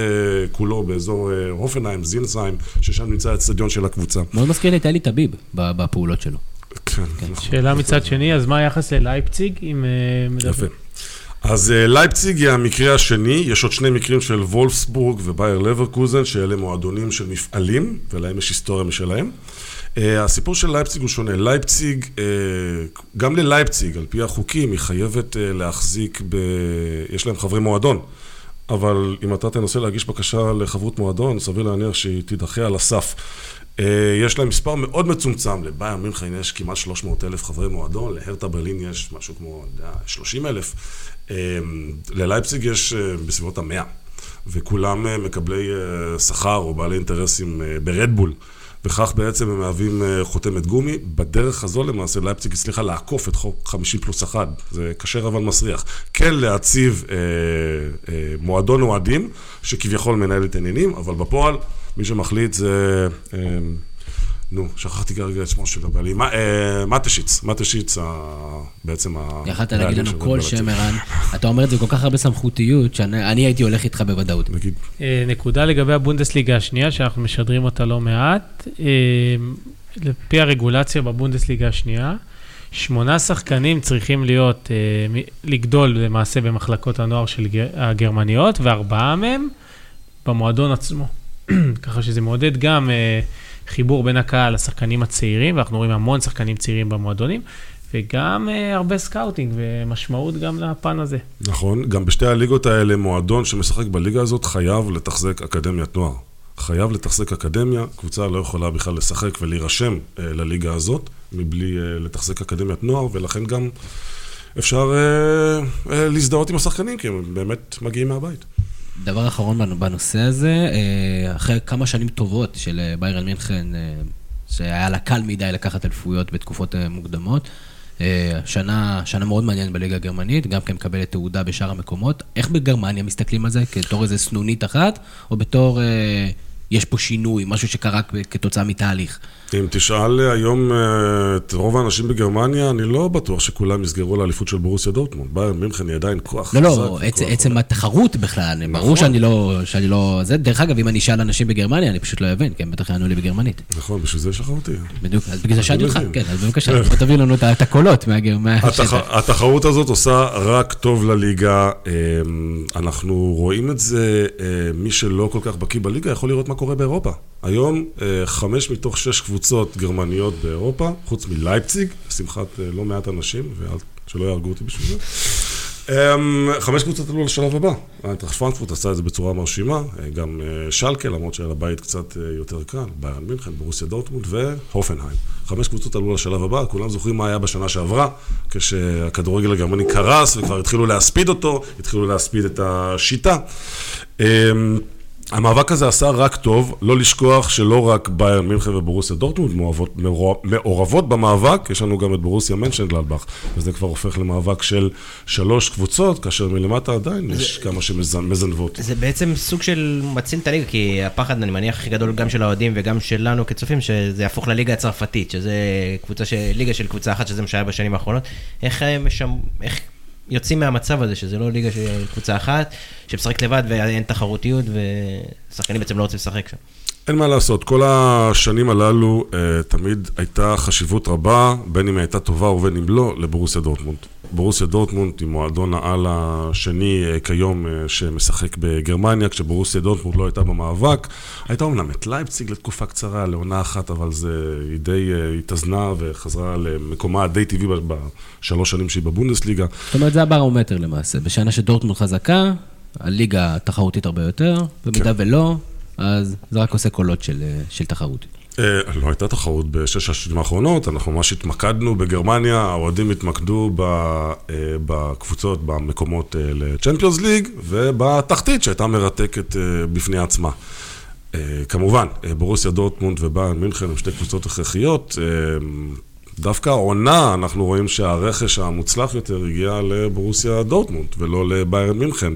כולו, באזור אה, הופנהיים, זינסהיים, ששם נמצא האצטדיון של הקבוצה. מאוד מזכיר לי את אלי טביב ב- בפעולות שלו. כן, נכון. שאלה מצד שני, אז מה היחס ללייפציג, אם אה, מדברים? יפה. אז אה, לייפציג היא המקרה השני, יש עוד שני מקרים של וולפסבורג ובאייר לברקוזן, שאלה מועדונים של מפעלים, ולהם יש היסטוריה משלהם. אה, הסיפור של לייפציג הוא שונה. לייפציג, אה, גם ללייפציג, על פי החוקים, היא חייבת אה, להחזיק ב... יש להם חברי מועדון. אבל אם אתה תנסה להגיש בקשה לחברות מועדון, סביר להניח שהיא תידחה על הסף. אה, יש להם מספר מאוד מצומצם, לבייר מינכן יש כמעט 300 אלף חברי מועדון, להרטה ברלין יש משהו כמו, אני יודע, 30 אלף. אה, ללייפציג יש אה, בסביבות המאה, וכולם מקבלי שכר או בעלי אינטרסים ברדבול. וכך בעצם הם מהווים אה, חותמת גומי. בדרך הזו למעשה לייפציג הצליחה לעקוף את חוק 50 פלוס 1. זה כשר אבל מסריח. כן להציב אה, אה, מועדון אוהדים, שכביכול מנהל את העניינים, אבל בפועל מי שמחליט זה... אה, נו, שכחתי כרגע את שמו של הבעלים. מה, אה, מטשיץ, מטשיץ ה- בעצם ה... יכלת להגיד לנו כל. שם ערן. אתה אומר את זה כל כך הרבה סמכותיות, שאני אני הייתי הולך איתך בוודאות. נגיד, אה, נקודה לגבי הבונדסליגה השנייה, שאנחנו משדרים אותה לא מעט. אה, לפי הרגולציה בבונדסליגה השנייה, שמונה שחקנים צריכים להיות, אה, מ- לגדול למעשה במחלקות הנוער של גר- הגרמניות, וארבעה מהם במועדון עצמו. ככה שזה מעודד גם אה, חיבור בין הקהל לשחקנים הצעירים, ואנחנו רואים המון שחקנים צעירים במועדונים, וגם אה, הרבה סקאוטינג ומשמעות גם לפן הזה. נכון, גם בשתי הליגות האלה, מועדון שמשחק בליגה הזאת חייב לתחזק אקדמיית נוער. חייב לתחזק אקדמיה, קבוצה לא יכולה בכלל לשחק ולהירשם אה, לליגה הזאת, מבלי אה, לתחזק אקדמיית נוער, ולכן גם אפשר אה, אה, להזדהות עם השחקנים, כי הם באמת מגיעים מהבית. דבר אחרון בנ- בנושא הזה, אה, אחרי כמה שנים טובות של אה, ביירן מינכן, אה, שהיה לה קל מדי לקחת אליפויות בתקופות מוקדמות, שנה, שנה מאוד מעניינת בליגה הגרמנית, גם כן מקבלת תעודה בשאר המקומות. איך בגרמניה מסתכלים על זה? כתור איזה סנונית אחת, או בתור אה, יש פה שינוי, משהו שקרה כתוצאה מתהליך? אם תשאל היום אה, את רוב האנשים בגרמניה, אני לא בטוח שכולם יסגרו לאליפות של בורוסיה דורטמונד. ביירן מינכן היא עדיין כוח לא. לא, עצ, עצם עולה. התחרות בכלל, ברור נכון. שאני לא, שאני לא... זה, דרך אגב, אם אני אשאל אנשים בגרמניה, אני פשוט לא אבין, כי הם בטח יענו לי בגרמנית. נכון, בשביל זה יש לך אותי. בדיוק, אז בגלל זה שאלתי אותך. כן, אז בבקשה, תביא לנו את הקולות מהשטח. התח... התחרות הזאת עושה רק טוב לליגה. אמ, אנחנו רואים את זה, אה, מי שלא כל כך בקיא בליגה יכול לראות מה קורה באירופה. היום אה, חמש מתוך שש קבוצות גרמניות באירופה, חוץ מלייפציג, לשמחת אה, לא מעט אנשים, שלא יהרגו אותי בשביל זה. אמ, חמש קבוצות עלו לשלב הבא. איינטראכט פרנקפורט עשה את זה בצורה מרשימה, אה, גם שלקה, למרות שהיה לבית קצת יותר קל, ביירן מינכן, בורוסיה דורטמונד והופנהיים. חמש קבוצות עלו לשלב הבא, כולם זוכרים מה היה בשנה שעברה, כשהכדורגל הגרמני קרס וכבר התחילו להספיד אותו, התחילו להספיד את השיטה. המאבק הזה עשה רק טוב, לא לשכוח שלא רק ביירן מינכן ובורוסיה דורטמונד מעורבות, מעורבות במאבק, יש לנו גם את בורוסיה מנשנגלדבך, וזה כבר הופך למאבק של שלוש קבוצות, כאשר מלמטה עדיין יש כמה שמזנבות. זה בעצם סוג של מציל את הליגה, כי הפחד, אני מניח, הכי גדול גם של האוהדים וגם שלנו כצופים, שזה יהפוך לליגה הצרפתית, שזה קבוצה ש... ליגה של קבוצה אחת, שזה מה שהיה בשנים האחרונות. איך הם משם... איך יוצאים מהמצב הזה, שזה לא ליגה של קבוצה אחת, שמשחקת לבד ואין תחרותיות, ושחקנים בעצם לא רוצים לשחק שם. אין מה לעשות, כל השנים הללו אה, תמיד הייתה חשיבות רבה, בין אם הייתה טובה ובין אם לא, לבורוסיה דורטמונד. בורוסיה דורטמונד היא מועדון העל השני אה, כיום אה, שמשחק בגרמניה, כשבורוסיה דורטמונד לא הייתה במאבק. הייתה אומנם את לייפציג לתקופה קצרה, לעונה אחת, אבל זה, היא די אה, התאזנה וחזרה למקומה הדי טבעי בשלוש שנים שהיא בבונדסליגה. זאת אומרת, זה הברומטר למעשה. בשנה שדורטמונד חזקה, הליגה תחרותית הרבה יותר, במידה ולא, אז זה רק עושה קולות של, של תחרות. אה, לא הייתה תחרות בשש השנים האחרונות, אנחנו ממש התמקדנו בגרמניה, האוהדים התמקדו אה, בקבוצות, במקומות אה, לצ'מפיונס ליג, ובתחתית שהייתה מרתקת אה, בפני עצמה. אה, כמובן, אה, בורוסיה דורטמונד וביירן מינכן הם שתי קבוצות הכרחיות. דווקא העונה, אנחנו רואים שהרכש המוצלח יותר הגיע לבורוסיה דורטמונד ולא לביירן מינכן.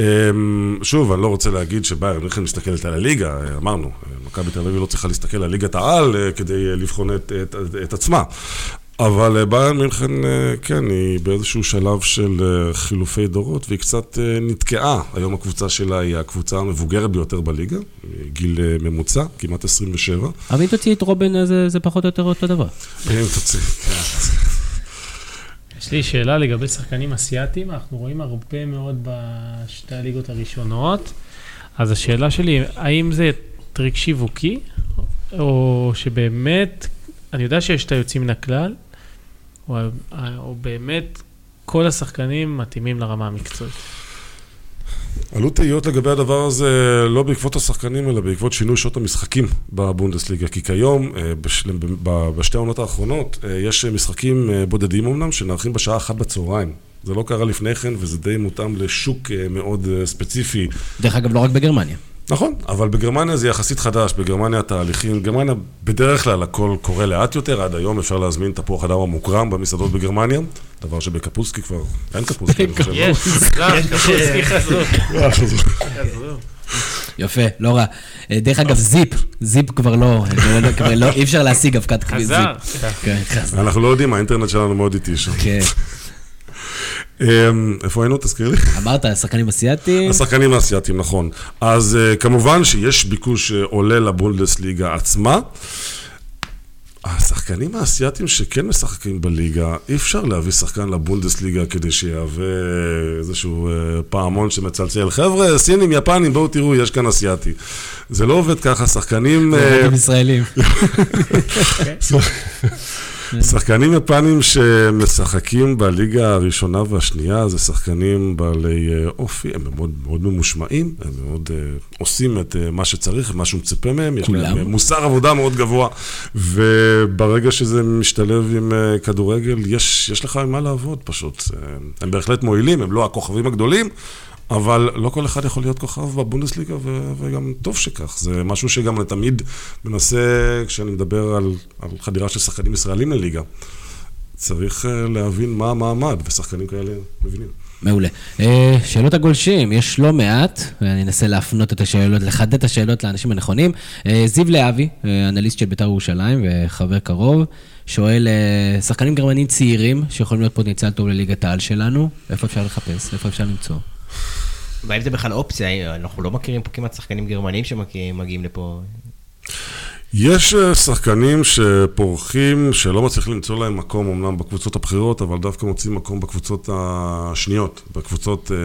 אמ, שוב, אני לא רוצה להגיד שביירן מינכן מסתכלת על הליגה, אמרנו, מכבי תל אביב לא צריכה להסתכל על ליגת העל אה, כדי אה, לבחון את, את, את עצמה. אבל אה, ביירן מינכן, אה, כן, היא באיזשהו שלב של אה, חילופי דורות, והיא קצת נתקעה. היום הקבוצה שלה היא הקבוצה המבוגרת ביותר בליגה, גיל ממוצע, כמעט 27. אבל אם תוציא את רובן, זה, זה פחות או יותר אותו דבר. אם תוציא. יש לי שאלה לגבי שחקנים אסיאתיים, אנחנו רואים הרבה מאוד בשתי הליגות הראשונות. אז השאלה שלי, האם זה טריק שיווקי, או שבאמת, אני יודע שיש את היוצאים מן הכלל, או, או באמת כל השחקנים מתאימים לרמה המקצועית. עלו תהיות לגבי הדבר הזה לא בעקבות השחקנים, אלא בעקבות שינוי שעות המשחקים בבונדסליגה. כי כיום, אה, בש- ב- בשתי העונות האחרונות, אה, יש משחקים אה, בודדים אמנם, שנערכים בשעה אחת בצהריים. זה לא קרה לפני כן, וזה די מותאם לשוק מאוד ספציפי. דרך אגב, לא רק בגרמניה. נכון, אבל בגרמניה זה יחסית חדש, בגרמניה התהליכים, גרמניה בדרך כלל הכל קורה לאט יותר, עד היום אפשר להזמין תפוח אדם המוקרם במסעדות בגרמניה, דבר שבקפוסקי כבר, אין קפוסקי, אני חושב. יש, קפוסקי חזרו. יפה, לא רע. אה, דרך אגב, זיפ, זיפ כבר לא, אה, לא- כבר לא, אי אפשר להשיג אבקת. זיפ. כן, חזר. אנחנו לא יודעים, האינטרנט שלנו מאוד איטי שם. אמ, איפה היינו? תזכיר לי. אמרת, שחקנים אסיאתיים, השחקנים האסייתים, נכון. אז אה, כמובן שיש ביקוש אה, עולה לבונדסליגה עצמה. השחקנים האסייתים שכן משחקים בליגה, אי אפשר להביא שחקן לבונדסליגה כדי שיהווה איזשהו אה, פעמון שמצלצל. חבר'ה, סינים, יפנים, בואו תראו, יש כאן אסייתי. זה לא עובד ככה, שחקנים... אה, רוב ישראלים. שחקנים יפנים שמשחקים בליגה הראשונה והשנייה זה שחקנים בעלי אה, אופי, הם מאוד, מאוד ממושמעים, הם מאוד uh, עושים את uh, מה שצריך, מה שמצפה מהם, יש? להם מוסר עבודה מאוד גבוה, וברגע שזה משתלב עם uh, כדורגל, יש, יש לך עם מה לעבוד פשוט. Uh, הם בהחלט מועילים, הם לא הכוכבים הגדולים. אבל לא כל אחד יכול להיות כוכב בבונדסליגה, ו- וגם טוב שכך. זה משהו שגם אני תמיד מנסה, כשאני מדבר על, על חדירה של שחקנים ישראלים לליגה, צריך אה, להבין מה המעמד, ושחקנים כאלה מבינים. מעולה. אה, שאלות הגולשים, יש לא מעט, ואני אנסה להפנות את השאלות, לחדד את השאלות לאנשים הנכונים. אה, זיו להבי, אנליסט של בית"ר ירושלים וחבר קרוב, שואל, שחקנים גרמנים צעירים שיכולים להיות פוטנציאל טוב לליגת העל שלנו, איפה אפשר לחפש? איפה אפשר למצוא? והאם זה בכלל אופציה? אנחנו לא מכירים פה כמעט שחקנים גרמנים שמגיעים לפה. יש אה, שחקנים שפורחים, שלא מצליחים למצוא להם מקום, אמנם בקבוצות הבכירות, אבל דווקא מוצאים מקום בקבוצות השניות, בקבוצות אה,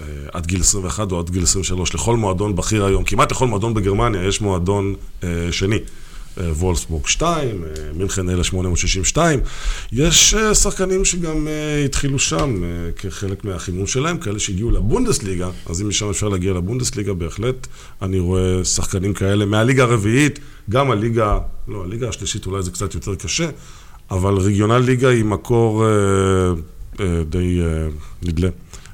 אה, עד גיל 21 או עד גיל 23. לכל מועדון בכיר היום, כמעט לכל מועדון בגרמניה יש מועדון אה, שני. וולסבורג 2, אה, מינכן 1862. יש אה, שחקנים שגם אה, התחילו שם כחלק מהחימון שלהם, כאלה שהגיעו לבונדסליגה, אז אם משם אפשר להגיע לבונדסליגה, בהחלט אני רואה שחקנים כאלה מהליגה הרביעית, גם הליגה, לא, הליגה השלישית אולי זה קצת יותר קשה, אבל רגיונל ליגה היא מקור אה, אה, די אה, נדלה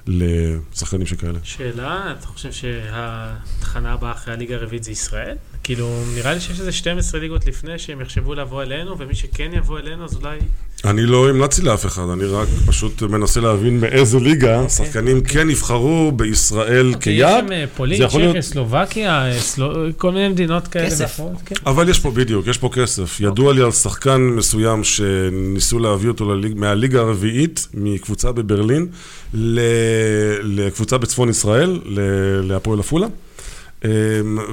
לשחקנים שכאלה. שאלה, אתה חושב שהתחנה הבאה אחרי הליגה הרביעית זה ישראל? כאילו, נראה לי שיש איזה 12 ליגות לפני שהם יחשבו לבוא אלינו, ומי שכן יבוא אלינו, אז אולי... אני לא המלצתי לאף אחד, אני רק פשוט מנסה להבין מאיזו ליגה שחקנים כן יבחרו בישראל כיעד. יש שם אה, פולין, צ'כיה, להיות- סלובקיה, סלו- כל מיני מדינות כאלה כסף. כן. אבל יש פה בדיוק, יש פה כסף. ידוע לי על שחקן מסוים שניסו להביא אותו לליג, מהליגה הרביעית, מקבוצה בברלין, ל- לקבוצה בצפון ישראל, להפועל עפולה. אמ,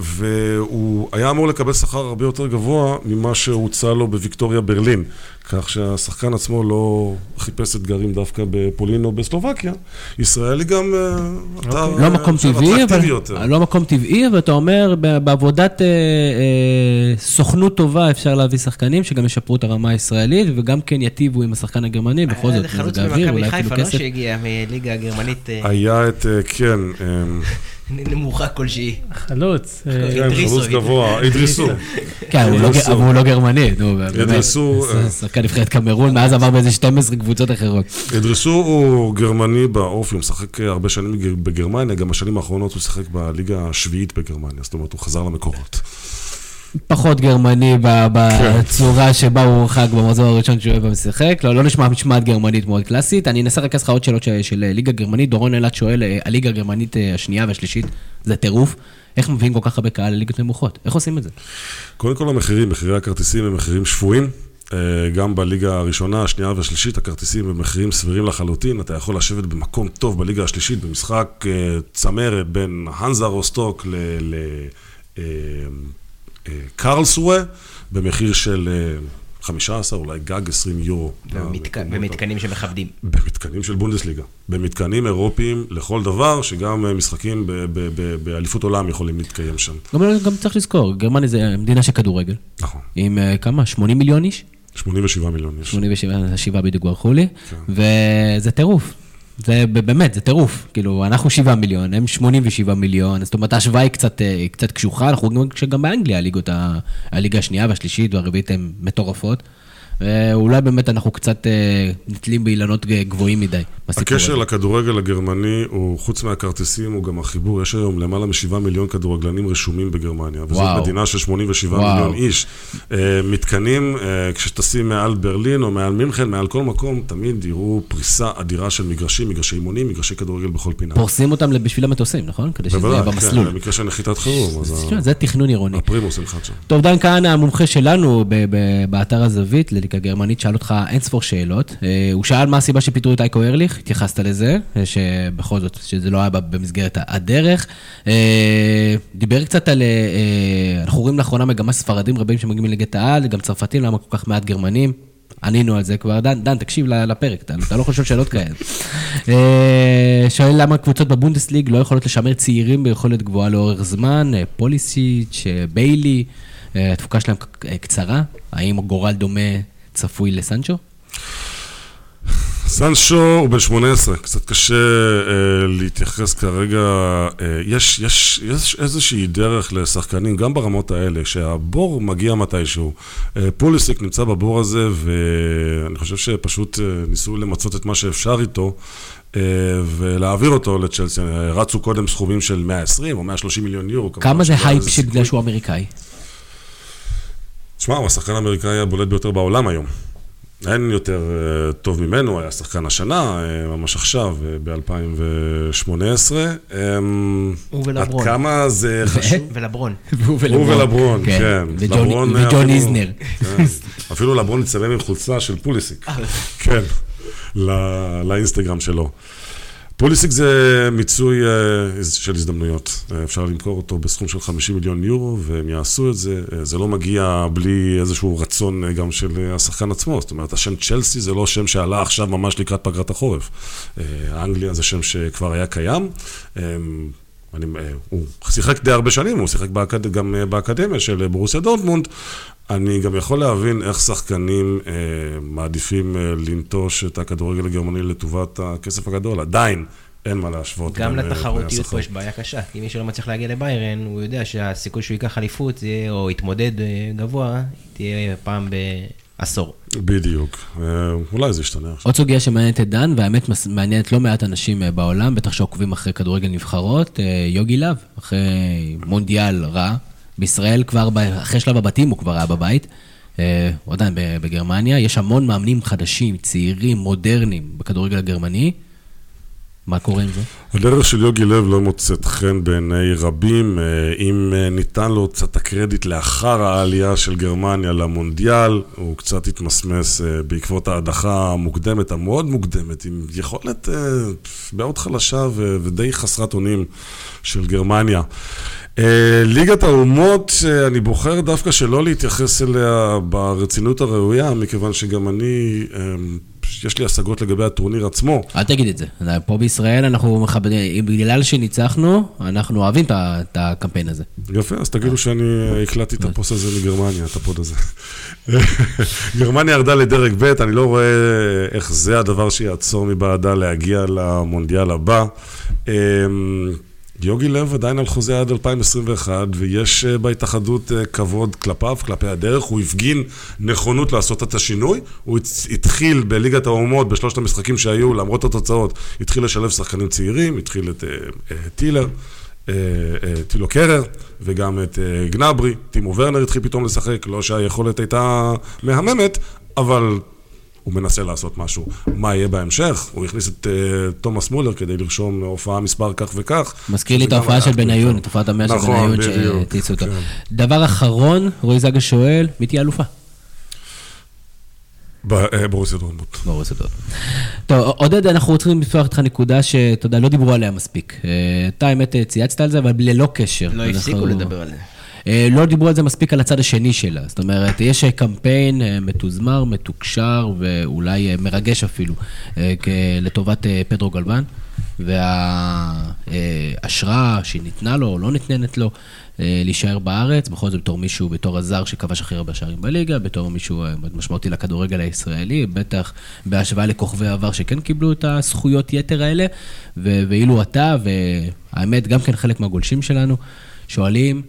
והוא היה אמור לקבל שכר הרבה יותר גבוה ממה שהוצע לו בוויקטוריה ברלין. כך שהשחקן עצמו לא חיפש אתגרים דווקא בפולין או בסלובקיה. ישראל היא גם אה, אתר לא מקום טבעי, אטרקטיבי אבל... יותר. לא מקום טבעי, אבל אתה אומר, בעבודת אה, אה, סוכנות טובה אפשר להביא שחקנים שגם ישפרו את הרמה הישראלית, וגם כן יטיבו עם השחקן הגרמני, בכל היה זאת, חלוץ אפילו חיפה, לא. שהגיע מליגה הגרמנית אה, היה את, אה, כן, אמ, נמוכה כלשהי. חלוץ. אה, חלוץ גבוה, אידריסו. כן, אבל הוא לא- ידרסו. אבל הוא לא גרמני, נו, באמת. ידרסו, זה אה. שחקן נבחרת קמרון, מאז עבר באיזה 12 קבוצות אחרות. אדרסו הוא גרמני באופי, הוא משחק אה, הרבה שנים בגר- בגרמניה, גם בשנים האחרונות הוא שיחק בליגה השביעית בגרמניה, זאת אומרת, הוא חזר למקורות. פחות גרמני בצורה שבה הוא הורחק במחזור הראשון שהוא אוהב ומשחק. לא, לא נשמע משמעת גרמנית מאוד קלאסית. אני אנסה לרכז לך עוד שאלות של, של ליגה גרמנית. דורון אילת שואל, אה, הליגה הגרמנית אה, השנייה והשלישית, זה טירוף. איך מביאים כל כך הרבה קהל לליגות נמוכות? איך עושים את זה? קודם כל המחירים, מחירי הכרטיסים הם מחירים שפויים. אה, גם בליגה הראשונה, השנייה והשלישית, הכרטיסים הם מחירים סבירים לחלוטין. אתה יכול לשבת במקום טוב בליגה השלישית, במשחק אה, צמרת בין הנזה רוסטוק ל... ל אה, אה, קרלסרואה, במחיר של אה, 15, אולי גג 20 יורו. במתק- אה, במתקנים שמכבדים. במתקנים של בונדסליגה. במתקנים אירופיים לכל דבר, שגם אה, משחקים ב- ב- ב- באליפות עולם יכולים להתקיים שם. גם, גם צריך לזכור, גרמניה זה מדינה של כדורגל. נכון. עם אה, כמה? 80 מיליון איש? 87 מיליון יש. 87, שבעה בדיוק ברחו לי, כן. וזה טירוף. זה באמת, זה טירוף. כאילו, אנחנו 7 מיליון, הם 87 מיליון, זאת אומרת, ההשוואה היא קצת, אה, קצת קשוחה, אנחנו רואים שגם באנגליה הליגות, הליגה השנייה והשלישית והרביעית הן מטורפות. ואולי באמת אנחנו קצת אה, נתלים באילנות גבוהים מדי. הקשר הזה. לכדורגל הגרמני הוא, חוץ מהכרטיסים, הוא גם החיבור. יש היום למעלה מ-7 מיליון כדורגלנים רשומים בגרמניה. וזאת. מדינה של 87 וואו. מיליון איש. אה, מתקנים, אה, כשטסים מעל ברלין או מעל מינכן, מעל כל מקום, תמיד יראו פריסה אדירה של מגרשים, מגרשי אימונים, מגרשי כדורגל בכל פינה. פורסים אותם בשביל המטוסים, נכון? כדי שזה יהיה בוודאי, במסלול. כן, במקרה של נחיתת חירום, אז תשמע, זה תכנון עירוני. הפרימוס נחת שם. טוב, דן כהנא, המומחה שלנו באתר הזווית לליגה גרמנית, שאל אותך אין ספור שאלות. אה, הוא שאל מה הסיבה שפיטרו את אייקו ארליך, התייחסת לזה, שבכל זאת, שזה לא היה במסגרת הדרך. אה, דיבר קצת על, אה, אנחנו רואים לאחרונה מגמה ספרדים רבים שמגיעים לליגת העל, גם צרפתים, למה כל כך מעט גרמנים. ענינו על זה כבר. דן, דן, תקשיב לפרק, אתה, אתה לא חושב שאלות כאלה. שואל למה קבוצות בבונדסליג לא יכולות לשמר צעירים ביכולת גבוהה לאורך זמן, פוליסיץ', ביילי, התפוקה שלהם קצרה, האם גורל דומה צפוי לסנצ'ו? סנצ'ו הוא בן 18, קצת קשה אה, להתייחס כרגע. אה, יש, יש, יש איזושהי דרך לשחקנים, גם ברמות האלה, שהבור מגיע מתישהו. אה, פוליסיק נמצא בבור הזה, ואני חושב שפשוט אה, ניסו למצות את מה שאפשר איתו. אה, ולהעביר אותו לצ'לסי, אה, רצו קודם סכומים של 120 או 130 מיליון יורו. כמה זה הייפ שבגלל. שהוא אמריקאי? תשמע, הוא השחקן האמריקאי הבולט ביותר בעולם היום. אין יותר uh, טוב ממנו, היה שחקן השנה, uh, ממש עכשיו, uh, ב-2018. Um, הוא עד ולברון. כמה זה חשוב? ולברון. הוא הוא ולברון, כן. וג'ון לברון, וג'ון אפילו- איזנר. כן. אפילו לברון הצטלם עם חולצה של פוליסיק. כן, לאינסטגרם שלו. פוליסיק זה מיצוי אה, של הזדמנויות. אה, אפשר למכור אותו בסכום של 50 מיליון יורו, והם יעשו את זה. אה, זה לא מגיע בלי איזשהו רצון גם של השחקן עצמו. זאת אומרת, השם צ'לסי זה לא שם שעלה עכשיו ממש לקראת פגרת החורף. אנגליה זה שם שכבר היה קיים. אה, אני, הוא שיחק די הרבה שנים, הוא שיחק באקד, גם באקדמיה של ברוסיה דורטמונד. אני גם יכול להבין איך שחקנים אה, מעדיפים אה, לנטוש את הכדורגל הגרמני לטובת הכסף הגדול. עדיין אין מה להשוות. גם אה, לתחרותיות. פה יש בעיה קשה, כי מי שלא מצליח להגיע לביירן, הוא יודע שהסיכוי שהוא ייקח אליפות, או יתמודד אה, גבוה, תהיה פעם בעשור. בדיוק. אה, אולי זה ישתנה עכשיו. עוד סוגיה שמעניינת את דן, והאמת מעניינת לא מעט אנשים בעולם, בטח שעוקבים אחרי כדורגל נבחרות, יוגי להב, אחרי מונדיאל רע. בישראל כבר, אחרי שלב הבתים הוא כבר היה בבית. אה, הוא עדיין בגרמניה. יש המון מאמנים חדשים, צעירים, מודרניים, בכדורגל הגרמני. מה קורה עם זה? הדרך של יוגי לב לא מוצאת חן בעיני רבים, אה, אם אה, ניתן לו קצת הקרדיט לאחר העלייה של גרמניה למונדיאל, הוא קצת התמסמס בעקבות ההדחה המוקדמת, המאוד מוקדמת, עם יכולת מאוד חלשה ודי חסרת אונים של גרמניה. אה, ליגת האומות, אה, אני בוחר דווקא שלא להתייחס אליה ברצינות הראויה, מכיוון שגם אני, אה, יש לי השגות לגבי הטורניר עצמו. אל תגיד את זה. פה בישראל אנחנו מכבדים, בגלל שניצחנו, אנחנו אוהבים את הקמפיין הזה. יפה, אז תגידו שאני הקלטתי את הפוסט הזה מגרמניה, את הפוד הזה. גרמניה ירדה לדרג ב', אני לא רואה איך זה הדבר שיעצור בעדה להגיע למונדיאל הבא. יוגי לב עדיין על חוזה עד 2021, ויש אה, בהתאחדות אה, כבוד כלפיו, כלפי הדרך. הוא הפגין נכונות לעשות את השינוי. הוא התחיל בליגת האומות, בשלושת המשחקים שהיו, למרות התוצאות, התחיל לשלב שחקנים צעירים, התחיל את אה, טילר. טילו קרר וגם את גנברי, טימו ורנר התחיל פתאום לשחק, לא שהיכולת הייתה מהממת, אבל הוא מנסה לעשות משהו. מה יהיה בהמשך? הוא הכניס את אה, תומאס מולר כדי לרשום הופעה מספר כך וכך. מזכיר לי את ההופעה של בניון. את הופעת המאה של נכון, בניון בדיוק, שהטיסו אותו. כן. דבר אחרון, רועי זגה שואל, מי תהיה אלופה? ב- אה, ברוסיה דורטמונד. ברור שדות. טוב, עודד, אנחנו רוצים לפתוח איתך נקודה שאתה יודע, לא דיברו עליה מספיק. אה, אתה האמת צייצת על זה, אבל ללא קשר. לא הפסיקו לדבר על זה. אה, לא דיברו על זה מספיק על הצד השני שלה. זאת אומרת, יש אה, קמפיין אה, מתוזמר, מתוקשר ואולי אה, מרגש אפילו, אה, לטובת אה, פדרו גלבן, וההשראה שניתנה לו או לא ניתנת לו אה, להישאר בארץ, בכל זאת בתור מישהו, בתור הזר שכבש הכי הרבה שערים בליגה, בתור מישהו אה, משמעותי לכדורגל הישראלי, בטח בהשוואה לכוכבי העבר שכן קיבלו את הזכויות יתר האלה, ואילו אתה, והאמת, גם כן חלק מהגולשים שלנו, שואלים,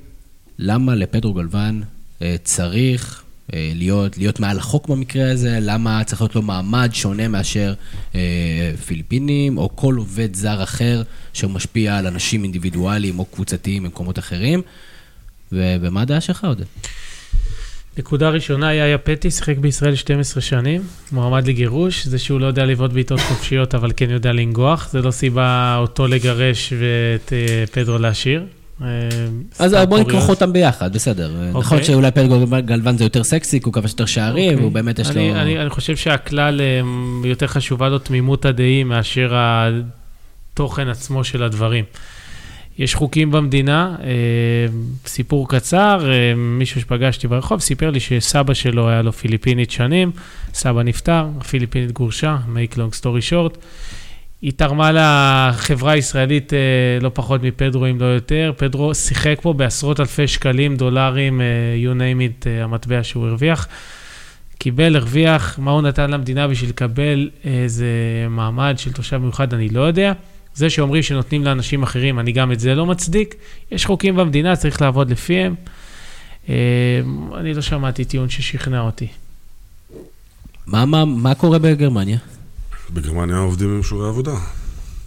למה לפדרו גלוון אה, צריך אה, להיות, להיות מעל החוק במקרה הזה? למה צריך להיות לו מעמד שונה מאשר אה, פיליפינים או כל עובד זר אחר שמשפיע על אנשים אינדיבידואליים או קבוצתיים במקומות אחרים? ומה הדעה שלך, עודד? נקודה ראשונה, יאיה פטי שיחק בישראל 12 שנים, מועמד לגירוש, זה שהוא לא יודע לבעוט בעיטות חופשיות, אבל כן יודע לנגוח, זה לא סיבה אותו לגרש ואת אה, פדרו להשאיר. אה, אז סתם בוא קוריוז. נכרוך אותם ביחד, בסדר. נכון אוקיי. שאולי פדרו גלוון זה יותר סקסי, כי הוא כבש יותר שערים, אוקיי. והוא באמת יש לו... אני, חושב שהכלל אה, יותר חשובה לו תמימות הדעים מאשר התוכן עצמו של הדברים. יש חוקים במדינה, אה, סיפור קצר, מישהו שפגשתי ברחוב סיפר לי שסבא שלו היה לו פיליפינית שנים, סבא נפטר, הפיליפינית גורשה, make long story short. היא תרמה לחברה הישראלית אה, לא פחות מפדרו, אם לא יותר. פדרו שיחק פה בעשרות אלפי שקלים, דולרים, אה, you name it, אה, המטבע שהוא הרוויח. קיבל, הרוויח, מה הוא נתן למדינה בשביל לקבל איזה מעמד של תושב מיוחד, אני לא יודע. זה שאומרים שנותנים לאנשים אחרים, אני גם את זה לא מצדיק. יש חוקים במדינה, צריך לעבוד לפיהם. אה, אני לא שמעתי טיעון ששכנע אותי. מה, מה, מה קורה בגרמניה? בגרמניה עובדים עם אישורי עבודה.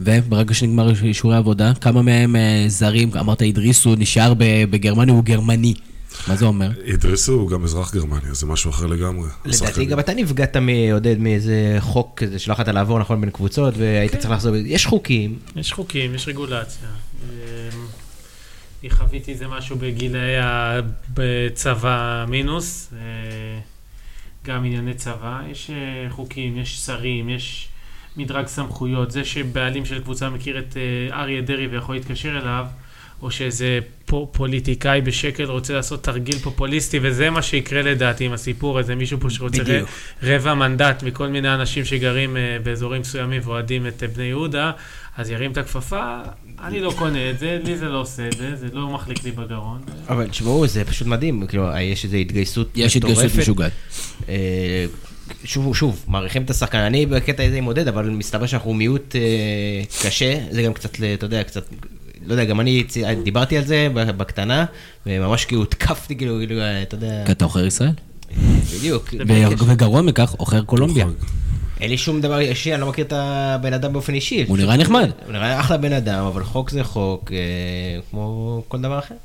וברגע שנגמר אישורי עבודה, כמה מהם אה, זרים, אמרת אידריס, הוא נשאר בגרמניה, הוא גרמני. מה זה אומר? אידריסו הוא גם אזרח גרמניה, זה משהו אחר לגמרי. לדעתי. גם אתה נפגעת מעודד מאיזה חוק כזה שלא יכולת לעבור נכון בין קבוצות והיית צריך לחזור, יש חוקים, יש חוקים, יש רגולציה. אה, אני חוויתי איזה משהו בגילאי הצבא מינוס, אה, גם ענייני צבא. יש אה, חוקים, יש שרים, יש מדרג סמכויות. זה שבעלים של קבוצה מכיר את אה, אריה דרעי ויכול להתקשר אליו, או שאיזה פו- פוליטיקאי בשקל רוצה לעשות תרגיל פופוליסטי, וזה מה שיקרה לדעתי עם הסיפור הזה, מישהו פה שרוצה בדיוק. רבע מנדט מכל מיני אנשים שגרים אה, באזורים מסוימים ואוהדים את בני יהודה, אז ירים את הכפפה, אני לא קונה את זה, לי זה לא עושה את זה, זה לא מחליק לי בגרון. אבל תשמעו, זה פשוט מדהים, כאילו, יש איזו התגייסות יש התגייסות מטורפת. משוגעת. אה, שוב, שוב, מעריכים את השחקן, אני בקטע הזה עם עודד, אבל מסתבר שאנחנו מיעוט אה, קשה, זה גם קצת, ל- אתה יודע, קצת, לא יודע, גם אני דיברתי על זה בקטנה, וממש כאילו הותקפתי, כאילו, כאילו, אה, אתה יודע, כי אתה עוכר ישראל. בדיוק. וגרוע מכך, עוכר קולומביה. אין לי שום דבר אישי, אני לא מכיר את הבן אדם באופן אישי. הוא נראה נחמד. הוא נראה אחלה בן אדם, אבל חוק זה חוק, אה, כמו כל דבר אחר.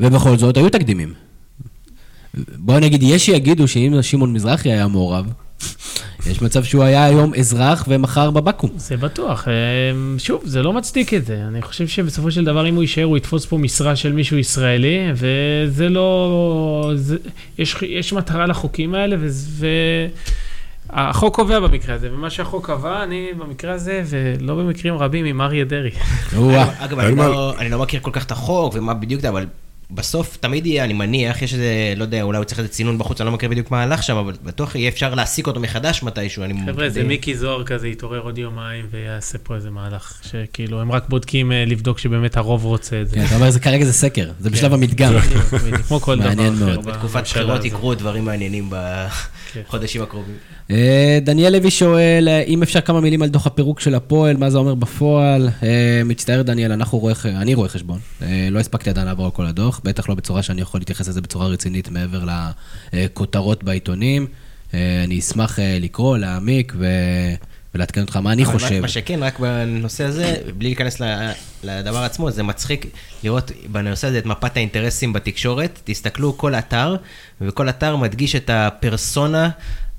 ובכל זאת, היו תקדימים. בואו נגיד, יש שיגידו שאם שמעון מזרחי היה מעורב, יש מצב שהוא היה היום אזרח ומחר בבקו"ם. זה בטוח. אה, שוב, זה לא מצדיק את זה. אני חושב שבסופו של דבר, אם הוא יישאר, הוא יתפוס פה משרה של מישהו ישראלי, וזה לא... זה, יש, יש מטרה לחוקים האלה, ו... החוק קובע במקרה הזה, ומה שהחוק קבע, אני במקרה הזה, ולא במקרים רבים, עם אריה דרעי. אגב, אני לא- אני לא מכיר כל כך את החוק ומה בדיוק זה, אבל בסוף תמיד יהיה, אני מניח, יש איזה, לא יודע, אולי הוא צריך איזה צינון בחוץ, אני לא מכיר בדיוק מה הלך שם, אבל בטוח יהיה אפשר להעסיק אותו מחדש מתישהו. אני חבר'ה, זה מיקי זוהר כזה יתעורר עוד יומיים ויעשה פה איזה מהלך, שכאילו, הם רק בודקים אה, לבדוק שבאמת הרוב רוצה את זה. כן, אתה אומר, זה כרגע זה סקר, זה בשלב כן. המדגם. כמו כל דבר מעניין אחר. מאוד. בתקופת בחירות. יקרו דברים מעניינים כן. בחודשים הקרובים. אה, דניאל לוי שואל, אה, אם אפשר כמה מילים על דוח הפירוק של הפועל, מה זה אומר בפועל? מצטער דניאל, אנחנו רואה, אני רואה חשבון. לא הספקתי עדיין לעבור על כל הדוח, בטח לא בצורה שאני יכול להתייחס לזה בצורה רצינית מעבר לכותרות בעיתונים. אה, אני אשמח אה, לקרוא, להעמיק ו... ולעדכן אותך מה אני חושב. מה שכן, רק בנושא הזה, בלי להיכנס לדבר עצמו, זה מצחיק לראות בנושא הזה את מפת האינטרסים בתקשורת. תסתכלו, כל אתר, וכל אתר מדגיש את הפרסונה.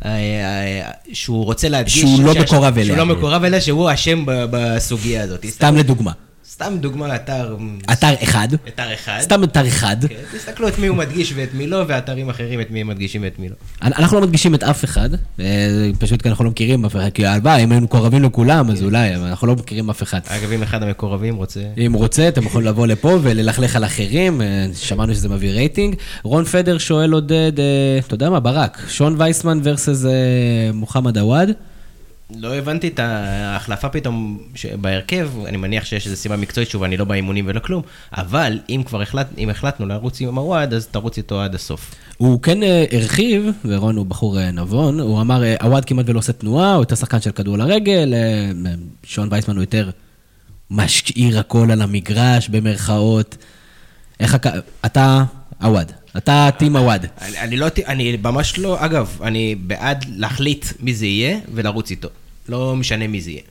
אה, שהוא רוצה להדגיש... שהוא לא מקורב אליה. שהוא לא מקורב אליה, שהוא אשם בסוגיה הזאת. סתם לדוגמה, סתם דוגמה, אתר... אתר אחד, אתר אחד. סתם אתר אחד, כן, תסתכלו את מי הוא מדגיש ואת מי לא, ואתרים אחרים את מי הם מדגישים ואת מי לא. אנחנו לא מדגישים את אף אחד, אה, פשוט כי אנחנו לא מכירים אף אחד, כי הלוואי, אם היינו מקורבים לכולם, אז אולי, אבל אנחנו לא מכירים אף אחד. אגב, אם אחד המקורבים רוצה... אם רוצה, אתם יכולים לבוא לפה וללכלך על אחרים, אה, שמענו שזה מביא רייטינג. רון פדר שואל עודד, אה, אתה יודע מה, ברק, שון וייסמן versus אה, מוחמד עוואד. לא הבנתי את ההחלפה פתאום בהרכב, אני מניח שיש איזו סיבה מקצועית, שוב, אני לא באימונים ולא כלום, אבל אם כבר החלט, אם החלטנו לרוץ עם הוואד, אז תרוץ איתו עד הסוף. הוא כן אה, הרחיב, ורון הוא בחור אה, נבון, הוא אמר, אה, עוואד כמעט ולא עושה תנועה, הוא יותר שחקן של כדור לרגל, שון וייסמן הוא יותר משאיר הכל על המגרש, במרכאות. איך. אתה עוואד, אתה טים עוואד. אני, אני לא, אני ממש לא, אגב, אני בעד להחליט מי זה יהיה ולרוץ איתו. לא משנה מי זה יהיה.